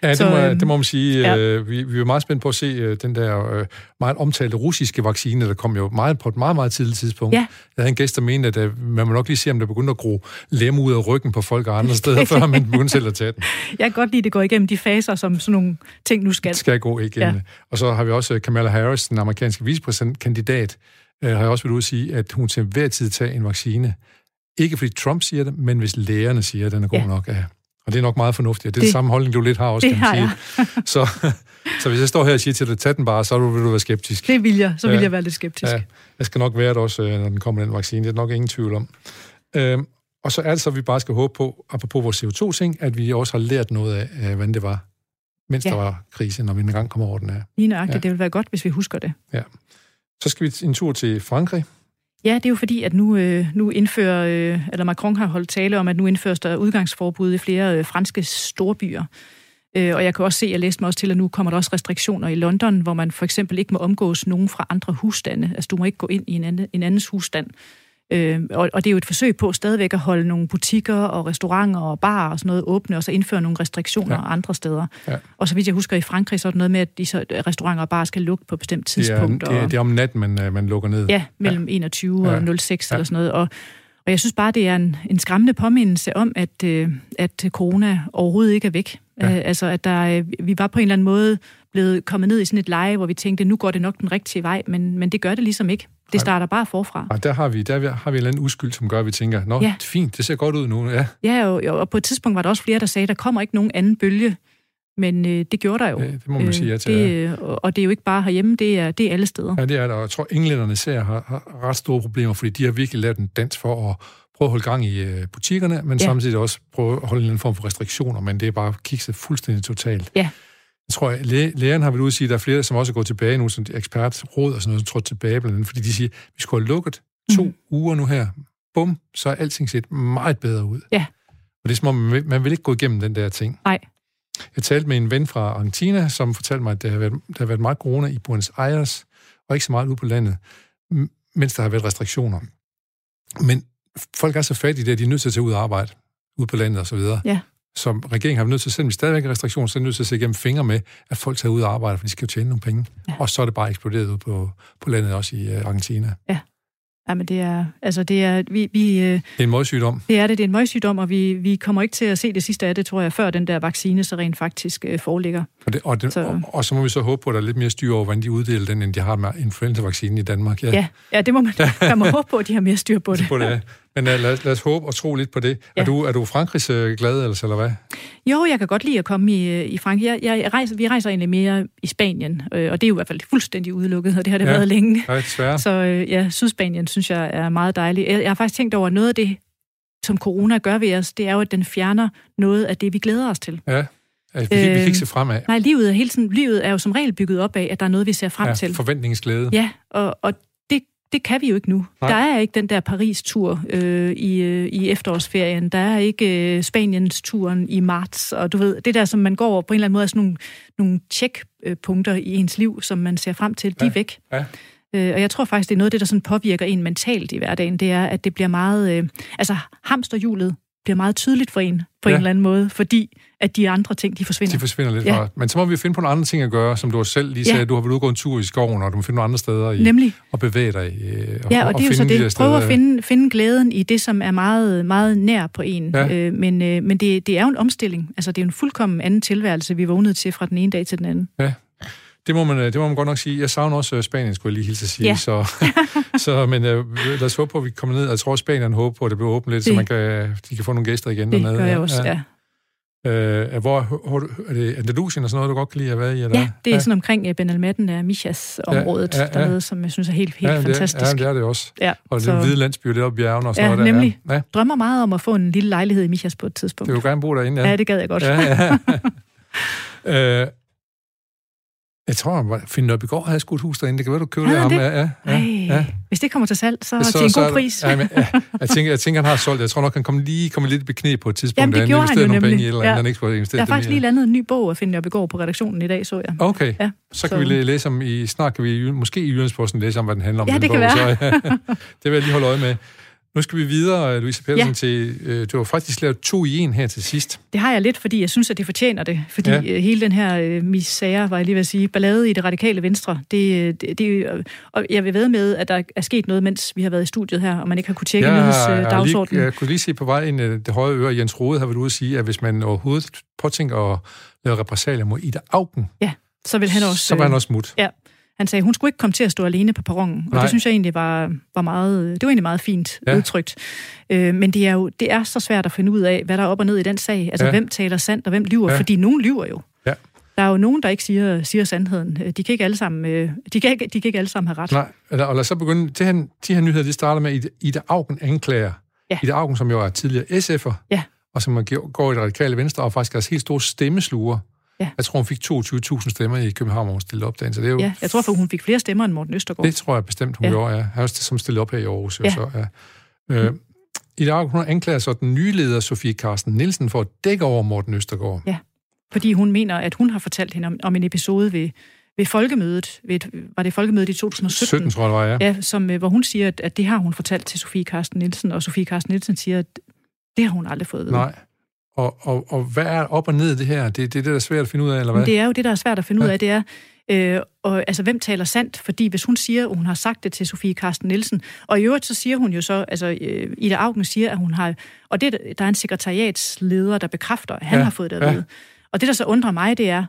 Ja, det, så, må, øhm, det må man sige. Ja. Øh, vi, vi er meget spændt på at se øh, den der øh, meget omtalte russiske vaccine, der kom jo meget på et meget, meget tidligt tidspunkt. Ja. Jeg havde en gæst, der mente, at øh, man må nok lige se, om der begynder at gro lem ud af ryggen på folk og andre steder, før man begynder selv at tage den. Jeg kan godt lide, at det går igennem de faser, som sådan nogle ting nu skal. Skal gå igennem. Ja. Og så har vi også øh, Kamala Harris, den amerikanske vicepræsidentkandidat, øh, har jeg også vil ud at sige, at hun til hver tid tager en vaccine. Ikke fordi Trump siger det, men hvis lægerne siger, at den er god ja. nok. Ja. Og det er nok meget fornuftigt. Det er det, det samme holdning, du lidt har også, det kan man sige. Så, så hvis jeg står her og siger til dig, tag den bare, så vil du være skeptisk. Det vil jeg. Så vil ja. jeg være lidt skeptisk. Ja. Jeg skal nok være det også, øh, når den kommer, den vaccine. Det er nok ingen tvivl om. Øhm, og så er det så, at vi bare skal håbe på, apropos vores CO2-ting, at vi også har lært noget af, hvordan det var, mens ja. der var krise, når vi engang kommer over den her. Lige nøjagtigt. Ja. Det vil være godt, hvis vi husker det. Ja. Så skal vi en tur til Frankrig. Ja, det er jo fordi, at nu, øh, nu indfører, øh, eller Macron har holdt tale om, at nu indføres der udgangsforbud i flere øh, franske storbyer. Øh, og jeg kan også se, jeg læste mig også til, at nu kommer der også restriktioner i London, hvor man for eksempel ikke må omgås nogen fra andre husstande. Altså du må ikke gå ind i en, anden, en andens husstand. Øh, og, og det er jo et forsøg på stadigvæk at holde nogle butikker og restauranter og barer og sådan noget åbne, og så indføre nogle restriktioner ja. andre steder. Ja. Og så vidt jeg husker i Frankrig, så er det noget med, at de så, restauranter og barer skal lukke på et bestemt tidspunkt. Det er, det er, det er om natten, man, øh, man lukker ned. Ja, mellem ja. 21 og ja. 06 ja. eller sådan noget. Og, og jeg synes bare, det er en, en skræmmende påmindelse om, at, øh, at corona overhovedet ikke er væk. Ja. Øh, altså, at der, vi var på en eller anden måde blevet kommet ned i sådan et leje, hvor vi tænkte, nu går det nok den rigtige vej, men, men det gør det ligesom ikke. Det starter bare forfra. Og der har vi, der har vi en eller anden uskyld, som gør, at vi tænker, nå, ja. fint, det ser godt ud nu. Ja, ja og, og på et tidspunkt var der også flere, der sagde, der kommer ikke nogen anden bølge. Men øh, det gjorde der jo. Ja, det må man øh, sige ja til. Det, ja. Og det er jo ikke bare herhjemme, det er, det er alle steder. Ja, det er der. Og jeg tror, englænderne ser har, har ret store problemer, fordi de har virkelig lavet en dans for at prøve at holde gang i øh, butikkerne, men ja. samtidig også prøve at holde en form for restriktioner, men det er bare kikset fuldstændig totalt. Ja. Jeg tror, at læ- lægerne har vel ude at sige, at der er flere, som også gået tilbage nu, som ekspertråd og sådan noget, som tror tilbage blandt andet, fordi de siger, at vi skulle have lukket to mm. uger nu her. Bum, så er alting set meget bedre ud. Ja. Og det er som om, man vil, man vil ikke gå igennem den der ting. Nej. Jeg talte med en ven fra Argentina, som fortalte mig, at der har været, der har været meget corona i Buenos Aires, og ikke så meget ude på landet, mens der har været restriktioner. Men folk er så fattige der, de er nødt til at tage ud og arbejde ude på landet og så videre. Ja. Så regeringen har nødt til, selvom vi stadigvæk er restriktioner, så er nødt til at se igennem fingre med, at folk tager ud og arbejder, for de skal jo tjene nogle penge. Ja. Og så er det bare eksploderet ud på, på landet også i uh, Argentina. Ja. Jamen, det er, altså det er, vi, vi, det er en møgsygdom. Det er det, det er en møgsygdom, og vi, vi kommer ikke til at se det sidste af det, tror jeg, før den der vaccine så rent faktisk øh, foreligger. Og, det, og, det, så. Og, og så må vi så håbe på, at der er lidt mere styr over, hvordan de uddeler den, end de har med influenza-vaccinen i Danmark. Ja, ja, ja det må man, man må håbe på, at de har mere styr på det. på det Men uh, lad, os, lad os håbe og tro lidt på det. Ja. Er, du, er du Frankrigs uh, glad, eller, eller hvad? Jo, jeg kan godt lide at komme i, i Frankrig. Jeg, jeg rejser, vi rejser egentlig mere i Spanien, øh, og det er jo i hvert fald fuldstændig udelukket, og det har det ja. været længe. Ja, desværre. Så øh, ja, Sydspanien synes jeg er meget dejligt. Jeg, jeg har faktisk tænkt over, noget af det, som corona gør ved os, det er jo, at den fjerner noget af det, vi glæder os til. Ja. Altså, vi, øh, vi kan ikke se fremad. Nej, livet er, hele tiden, livet er jo som regel bygget op af, at der er noget, vi ser frem ja, til. forventningsglæde. Ja, og, og det kan vi jo ikke nu. Nej. Der er ikke den der Paris-tur øh, i, øh, i efterårsferien. Der er ikke øh, Spaniens-turen i marts. Og du ved, det der, som man går på en eller anden måde, er sådan nogle, nogle checkpunkter i ens liv, som man ser frem til, de er væk. Ja. Øh, og jeg tror faktisk, det er noget af det, der sådan påvirker en mentalt i hverdagen. Det er, at det bliver meget... Øh, altså, hamsterhjulet bliver meget tydeligt for en, på ja. en eller anden måde, fordi at de andre ting, de forsvinder. De forsvinder lidt ja. fra. Men så må vi finde på nogle andre ting at gøre, som du selv lige sagde, ja. du har vel udgået en tur i skoven, og du må finde nogle andre steder i, Nemlig. og bevæge dig øh, og, Ja, og, og det er jo så det. Prøv at finde, finde glæden i det, som er meget, meget nær på en. Ja. Øh, men øh, men det, det er jo en omstilling. Altså, det er jo en fuldkommen anden tilværelse, vi vågnede til fra den ene dag til den anden. Ja. Det må, man, øh, det må man godt nok sige. Jeg savner også øh, Spanien, skulle jeg lige hilse at sige. Ja. Så, så, men uh, lad os håbe på, at vi kommer ned. Jeg tror, Spanien håber på, at det bliver åbent lidt, det. så man kan, de kan få nogle gæster igen det dernede. Det gør jeg også, ja. ja. Øh, hvor, hvor, er det Andalusien og sådan noget, du godt kan lide at være i? Eller? Ja, det er ja. sådan omkring uh, Benalmatten af Michas området ja, ja, ja. dernede, som jeg synes er helt, helt ja, fantastisk. ja, det er det også. Ja, og så... det er hvide landsby, det er oppe bjergene og sådan ja, noget. Nemlig. Der. Ja, Drømmer meget om at få en lille lejlighed i Michas på et tidspunkt. Det vil jo gerne bo derinde, ja. Ja, det gad jeg godt. Ja, ja. øh, Jeg tror, at Finn går havde skudt hus derinde. Det kan være, du køber det ham. Ja, ja, ja, ja. Hvis det kommer til salg, så, så til en så, god pris. Ja, men, ja, jeg, tænker, jeg tænker, han har solgt Jeg tror nok, han kom lige kommer lidt i knæ på et tidspunkt. Jamen, det gjorde han jo nogle nemlig. Penge i, eller ja. han ikke skulle jeg har faktisk lige landet en ny bog op i går på redaktionen i dag, så jeg. Okay, ja, så, så kan vi læse om i... Snart kan vi måske i Jyllandsposten læse om, hvad den handler om. Ja, det kan bog, være. Så, ja, det vil jeg lige holde øje med. Nu skal vi videre, Louise Pedersen, ja. til... Øh, du har faktisk lavet to i en her til sidst. Det har jeg lidt, fordi jeg synes, at det fortjener det. Fordi ja. øh, hele den her øh, misære, var jeg lige ved at sige, ballade i det radikale venstre, det, det, det, øh, og jeg vil ved med, at der er sket noget, mens vi har været i studiet her, og man ikke har kunne tjekke ja, nyhedsdagsordenen. Jeg, jeg kunne lige se på vej ind det høje øre, Jens Rode har været ude at sige, at hvis man overhovedet påtænker at lave repressalier mod Ida Augen, ja, så vil han også... Så var han også smut. Ja, han sagde, hun skulle ikke komme til at stå alene på perronen, og Nej. det synes jeg egentlig var, var meget, det var egentlig meget fint ja. udtrykt. Øh, men det er jo det er så svært at finde ud af, hvad der er op og ned i den sag. Altså, ja. hvem taler sandt, og hvem lyver, ja. fordi nogen lyver jo. Ja. Der er jo nogen, der ikke siger, siger sandheden. De kan ikke alle sammen, øh, de kan ikke, de kan ikke alle sammen have ret. Nej, og lad os så begynde. Det her, de her nyheder, de starter med, Ida Augen anklager. Ja. Ida Augen, som jo er tidligere SF'er, ja. og som går i det radikale venstre, og faktisk er helt store stemmesluger Ja. Jeg tror, hun fik 22.000 stemmer i København, hvor hun stillede op dagen. Så det er jo... Ja, jeg tror, for hun fik flere stemmer end Morten Østergaard. Det tror jeg bestemt, hun ja. gjorde, ja. Han også som stillede op her i Aarhus. Ja. Så, ja. Øh, I dag hun anklager så den nye leder, Sofie Carsten Nielsen, for at dække over Morten Østergaard. Ja, fordi hun mener, at hun har fortalt hende om, om en episode ved, ved folkemødet, ved, var det folkemødet i 2017? 17, tror jeg, var, ja. ja som, øh, hvor hun siger, at, at det har hun fortalt til Sofie Carsten Nielsen, og Sofie Carsten Nielsen siger, at det har hun aldrig fået ved. Nej. Og, og, og hvad er op og ned i det her? Det, det er det, der er svært at finde ud af, eller hvad? Det er jo det, der er svært at finde ja. ud af, det er, øh, og, altså, hvem taler sandt? Fordi hvis hun siger, at hun har sagt det til Sofie Karsten Nielsen, og i øvrigt så siger hun jo så, altså øh, Ida Augen siger, at hun har, og det, der er en sekretariatsleder, der bekræfter, at han ja. har fået det at vide. Ja. Og det, der så undrer mig, det er,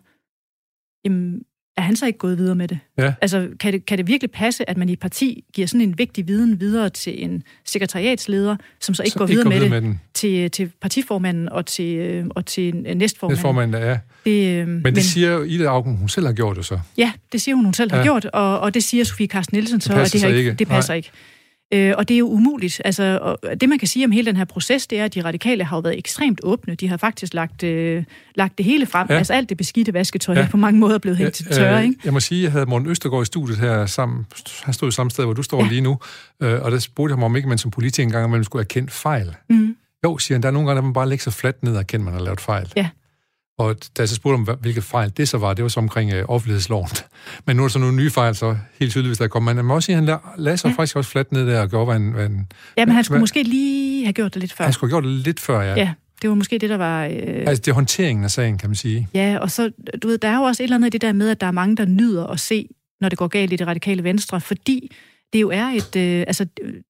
jamen, er han så ikke gået videre med det? Ja. Altså, kan det, kan det virkelig passe, at man i et parti giver sådan en vigtig viden videre til en sekretariatsleder, som så ikke så går videre med, med det til, til partiformanden og til, øh, og til næstformanden? Næstformanden, ja. Det, øh, men det men, siger jo Ida Augen, hun selv har gjort det så. Ja, det siger hun, hun selv ja. har gjort, og, og det siger Sofie Carsten Nielsen så, det at det, her ikke, det passer Nej. ikke. Øh, og det er jo umuligt. Altså, og det man kan sige om hele den her proces, det er, at de radikale har jo været ekstremt åbne. De har faktisk lagt, øh, lagt det hele frem. Ja. Altså alt det beskidte vasketøj ja. på mange måder blevet hængt til tørre. Øh, ikke? Jeg må sige, at jeg havde Morten Østergaard i studiet her sammen. Han stod i samme sted, hvor du står ja. lige nu. Øh, og der spurgte jeg ham om ikke, man som politiker engang man skulle erkende fejl. Mm. Jo, siger han, der er nogle gange, der man bare lægger sig fladt ned og erkende, at man har lavet fejl. Ja. Og da jeg så spurgte om, hvilke fejl det så var, det var så omkring øh, offentlighedsloven. Men nu er der så nogle nye fejl, så helt tydeligvis der kommer. Men man må også sige, at han lagde sig ja. faktisk også fladt ned der og gjorde, hvad en... Hvad en ja, men han skulle hvad, måske lige have gjort det lidt før. Han skulle have gjort det lidt før, ja. Ja, det var måske det, der var... Øh... Altså, det er håndteringen af sagen, kan man sige. Ja, og så, du ved, der er jo også et eller andet i det der med, at der er mange, der nyder at se, når det går galt i det radikale venstre, fordi det jo er et... Øh, altså,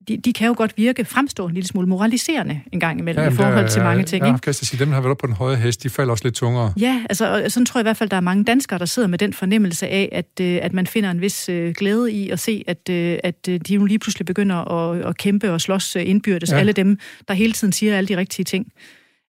de, de kan jo godt virke, fremstå en lille smule moraliserende en gang imellem ja, i forhold der, til mange ting. Ja, kan sige, dem der har været på den høje hest, de falder også lidt tungere. Ja, altså, sådan tror jeg i hvert fald, der er mange danskere, der sidder med den fornemmelse af, at, øh, at man finder en vis øh, glæde i at se, at, øh, at øh, de nu lige pludselig begynder at, at kæmpe og slås øh, indbyrdes. Ja. Alle dem, der hele tiden siger alle de rigtige ting.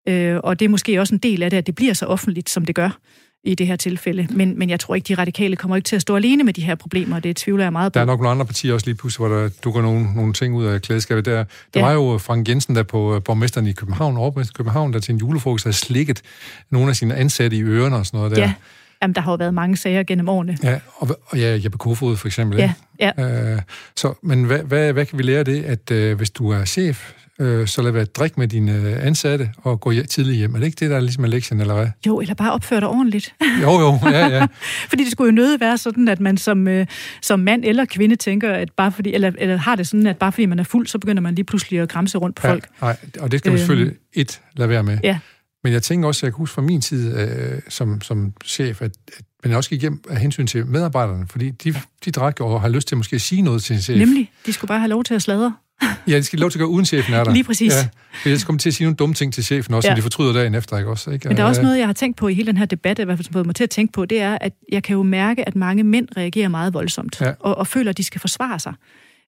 Øh, og det er måske også en del af det, at det bliver så offentligt, som det gør i det her tilfælde. Men, men jeg tror ikke, de radikale kommer ikke til at stå alene med de her problemer, det tvivler jeg meget på. Der er nok nogle andre partier også lige pludselig, hvor der dukker nogle, nogle ting ud af klædeskabet. Der, der ja. var jo Frank Jensen, der på øh, borgmesteren i København, overborgmesteren i København, der til en julefrokost havde slikket nogle af sine ansatte i ørerne og sådan noget der. Ja. Jamen, der har jo været mange sager gennem årene. Ja, og, og ja, Jeppe Kofod for eksempel. Ja, ja. Øh, så, men hvad, hvad, hvad kan vi lære af det, at øh, hvis du er chef, øh, så lad være at drikke med dine øh, ansatte og gå tidligt hjem. Er det ikke det, der er ligesom er lektien, eller hvad? Jo, eller bare opføre dig ordentligt. jo, jo, ja, ja. fordi det skulle jo nødt være sådan, at man som, øh, som mand eller kvinde tænker, at bare fordi, eller, eller har det sådan, at bare fordi man er fuld, så begynder man lige pludselig at græmse rundt på ja, folk. Nej, og det skal man øh, selvfølgelig et lade være med. Ja. Men jeg tænker også, at jeg kan huske fra min tid øh, som, som chef, at, at men også gik hjem af hensyn til medarbejderne, fordi de, de drak og har lyst til måske at sige noget til en chef. Nemlig, de skulle bare have lov til at sladre. Ja, de skal lov til at gøre uden chefen er der. Lige præcis. Ja, for jeg skal komme til at sige nogle dumme ting til chefen også, ja. som de fortryder dagen efter, ikke også? Ikke? Men der er også noget, jeg har tænkt på i hele den her debat, i hvert fald som fået mig til at tænke på, det er, at jeg kan jo mærke, at mange mænd reagerer meget voldsomt, ja. og, og føler, at de skal forsvare sig.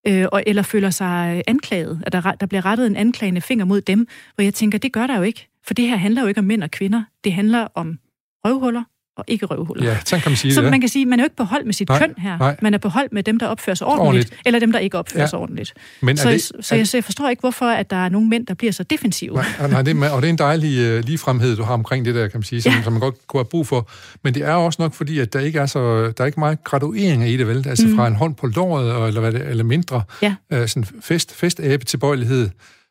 Øh, og, eller føler sig anklaget, at der, der bliver rettet en anklagende finger mod dem, hvor jeg tænker, det gør der jo ikke. For det her handler jo ikke om mænd og kvinder. Det handler om røvhuller, og ikke røvhuller. Ja, sådan kan man sige Så det. man kan sige, man er jo ikke på hold med sit nej, køn her. Nej. Man er på hold med dem, der opfører sig ordentligt, ordentligt. eller dem, der ikke opfører ja. sig ordentligt. Men så, det, så, så, jeg, så jeg forstår ikke, hvorfor at der er nogle mænd, der bliver så defensive. Nej, nej det er, og det er en dejlig uh, ligefremhed, du har omkring det der, kan man sige, som, ja. som man godt kunne have brug for. Men det er også nok fordi, at der ikke er så der er ikke meget graduering i det, vel? Altså mm. fra en hånd på låret, eller, hvad det, eller mindre. Ja. Uh, sådan fest, festabe tilbøjelighed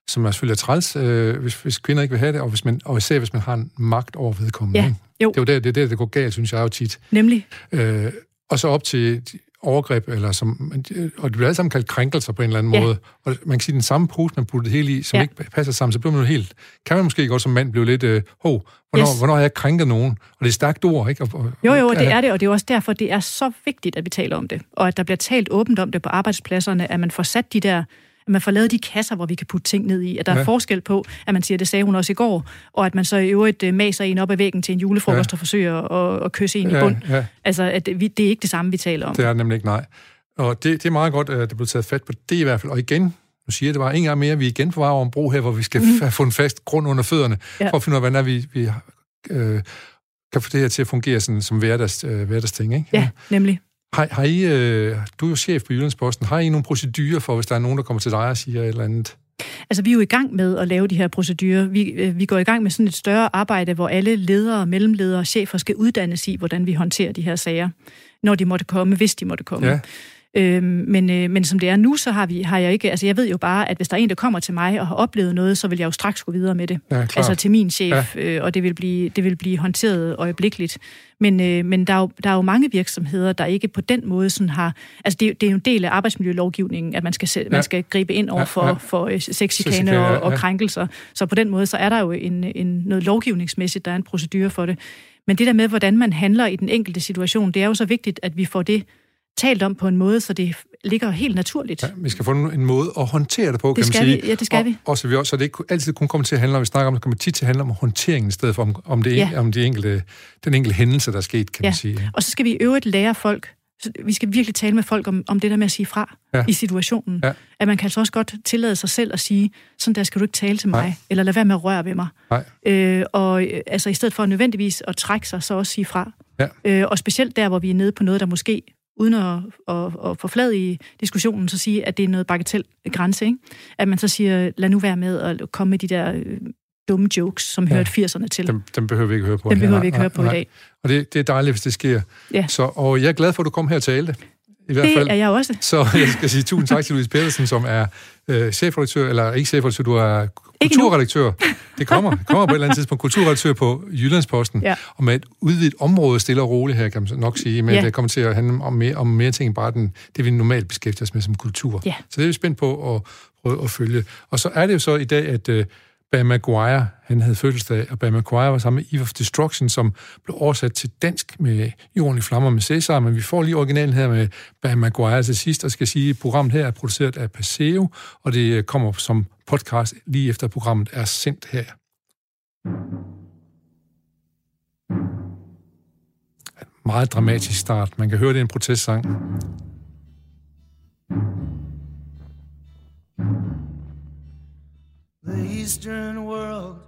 som er selvfølgelig er træls, øh, hvis, hvis kvinder ikke vil have det, og, hvis man, og især hvis man har en magt over vedkommende. Ja, jo. Det er jo der, det, er der, det går galt, synes jeg jo tit. Nemlig. Øh, og så op til overgreb, eller som, og det bliver alle sammen kaldt krænkelser på en eller anden ja. måde. Og man kan sige, den samme pose, man putter det hele i, som ja. ikke passer sammen, så bliver man jo helt... Kan man måske godt som mand blive lidt, øh, hov, hvornår, yes. hvornår har jeg krænket nogen? Og det er stærkt ord, ikke? Og, og, jo, jo, og det er det, og det er også derfor, det er så vigtigt, at vi taler om det. Og at der bliver talt åbent om det på arbejdspladserne, at man får sat de der at man får lavet de kasser, hvor vi kan putte ting ned i. At der ja. er forskel på, at man siger, det sagde hun også i går, og at man så i øvrigt øh, maser en op ad væggen til en julefrokost ja. og forsøger at, at kysse en ja, i bund. Ja. Altså, at vi, det er ikke det samme, vi taler om. Det er nemlig ikke, nej. Og det, det er meget godt, at det blev taget fat på det i hvert fald. Og igen, nu siger jeg det bare en gang mere, vi er igen på vej over en bro her, hvor vi skal mm. få en fast grund under fødderne, ja. for at finde ud af, hvordan vi, vi øh, kan få det her til at fungere sådan, som hverdags, øh, hverdagsting. Ikke? Ja, ja, nemlig. Har, har I, øh, du er jo chef på Jyllandsposten. Har I nogle procedurer for, hvis der er nogen, der kommer til dig og siger et eller andet? Altså, vi er jo i gang med at lave de her procedurer. Vi, øh, vi går i gang med sådan et større arbejde, hvor alle ledere, mellemledere og chefer skal uddannes i, hvordan vi håndterer de her sager, når de måtte komme, hvis de måtte komme. Ja. Øhm, men, øh, men som det er nu, så har, vi, har jeg ikke... Altså, jeg ved jo bare, at hvis der er en, der kommer til mig og har oplevet noget, så vil jeg jo straks gå videre med det. Ja, altså til min chef, ja. øh, og det vil, blive, det vil blive håndteret øjeblikkeligt. Men, øh, men der, er jo, der er jo mange virksomheder, der ikke på den måde sådan har... Altså, det, det er jo en del af arbejdsmiljølovgivningen, at man skal, ja. man skal gribe ind over for, ja, ja. for øh, sexchikane og, og krænkelser. Så på den måde, så er der jo en, en, noget lovgivningsmæssigt, der er en procedure for det. Men det der med, hvordan man handler i den enkelte situation, det er jo så vigtigt, at vi får det talt om på en måde, så det ligger helt naturligt. Ja, vi skal få en måde at håndtere det på, det kan skal man sige. Vi. Ja, det skal og, vi. Og så, vi også, så det ikke altid kun kommer til at handle om, vi snakker om, det kommer tit til at handle om håndteringen i stedet for om, om, det, ja. om de enkelte, den enkelte hændelse, der er sket, kan ja. man sige. Og så skal vi i øvrigt lære folk, så vi skal virkelig tale med folk om, om det der med at sige fra ja. i situationen. Ja. At man kan altså også godt tillade sig selv at sige, sådan der skal du ikke tale til mig, Nej. eller lad være med at røre ved mig. Nej. Øh, og øh, altså i stedet for nødvendigvis at trække sig, så også sige fra. Ja. Øh, og specielt der, hvor vi er nede på noget, der måske uden at, at, at forflade i diskussionen, så sige, at det er noget bagatelgrænse, ikke? At man så siger, lad nu være med at komme med de der øh, dumme jokes, som ja, hørte 80'erne til. Dem, dem behøver vi ikke høre på. Dem behøver vi ikke høre på nej, i dag. Og det, det er dejligt, hvis det sker. Ja. Så, og jeg er glad for, at du kom her og talte. I hvert det fald. er jeg også. Så jeg skal sige tusind tak til Louise Pedersen, som er øh, chefredaktør, eller ikke chefredaktør, du er kulturredaktør. Det kommer, det kommer på et eller andet tidspunkt. Kulturredaktør på Jyllandsposten. Ja. Og med et udvidet område, stille og roligt her, kan man nok sige. Men ja. det kommer til at handle om mere, om mere ting end bare den, det, vi normalt beskæftiger os med som kultur. Ja. Så det er vi spændt på at prøve at følge. Og så er det jo så i dag, at øh, Bam Maguire, han havde fødselsdag, og Bam Maguire var sammen med Eve of Destruction, som blev oversat til dansk med Jorden i flammer med Cæsar, men vi får lige originalen her med Bam Maguire til sidst, og skal sige, at programmet her er produceret af Paseo, og det øh, kommer som podcast lige efter programmet er sendt her. En meget dramatisk start. Man kan høre, det er en protestsang. the Eastern world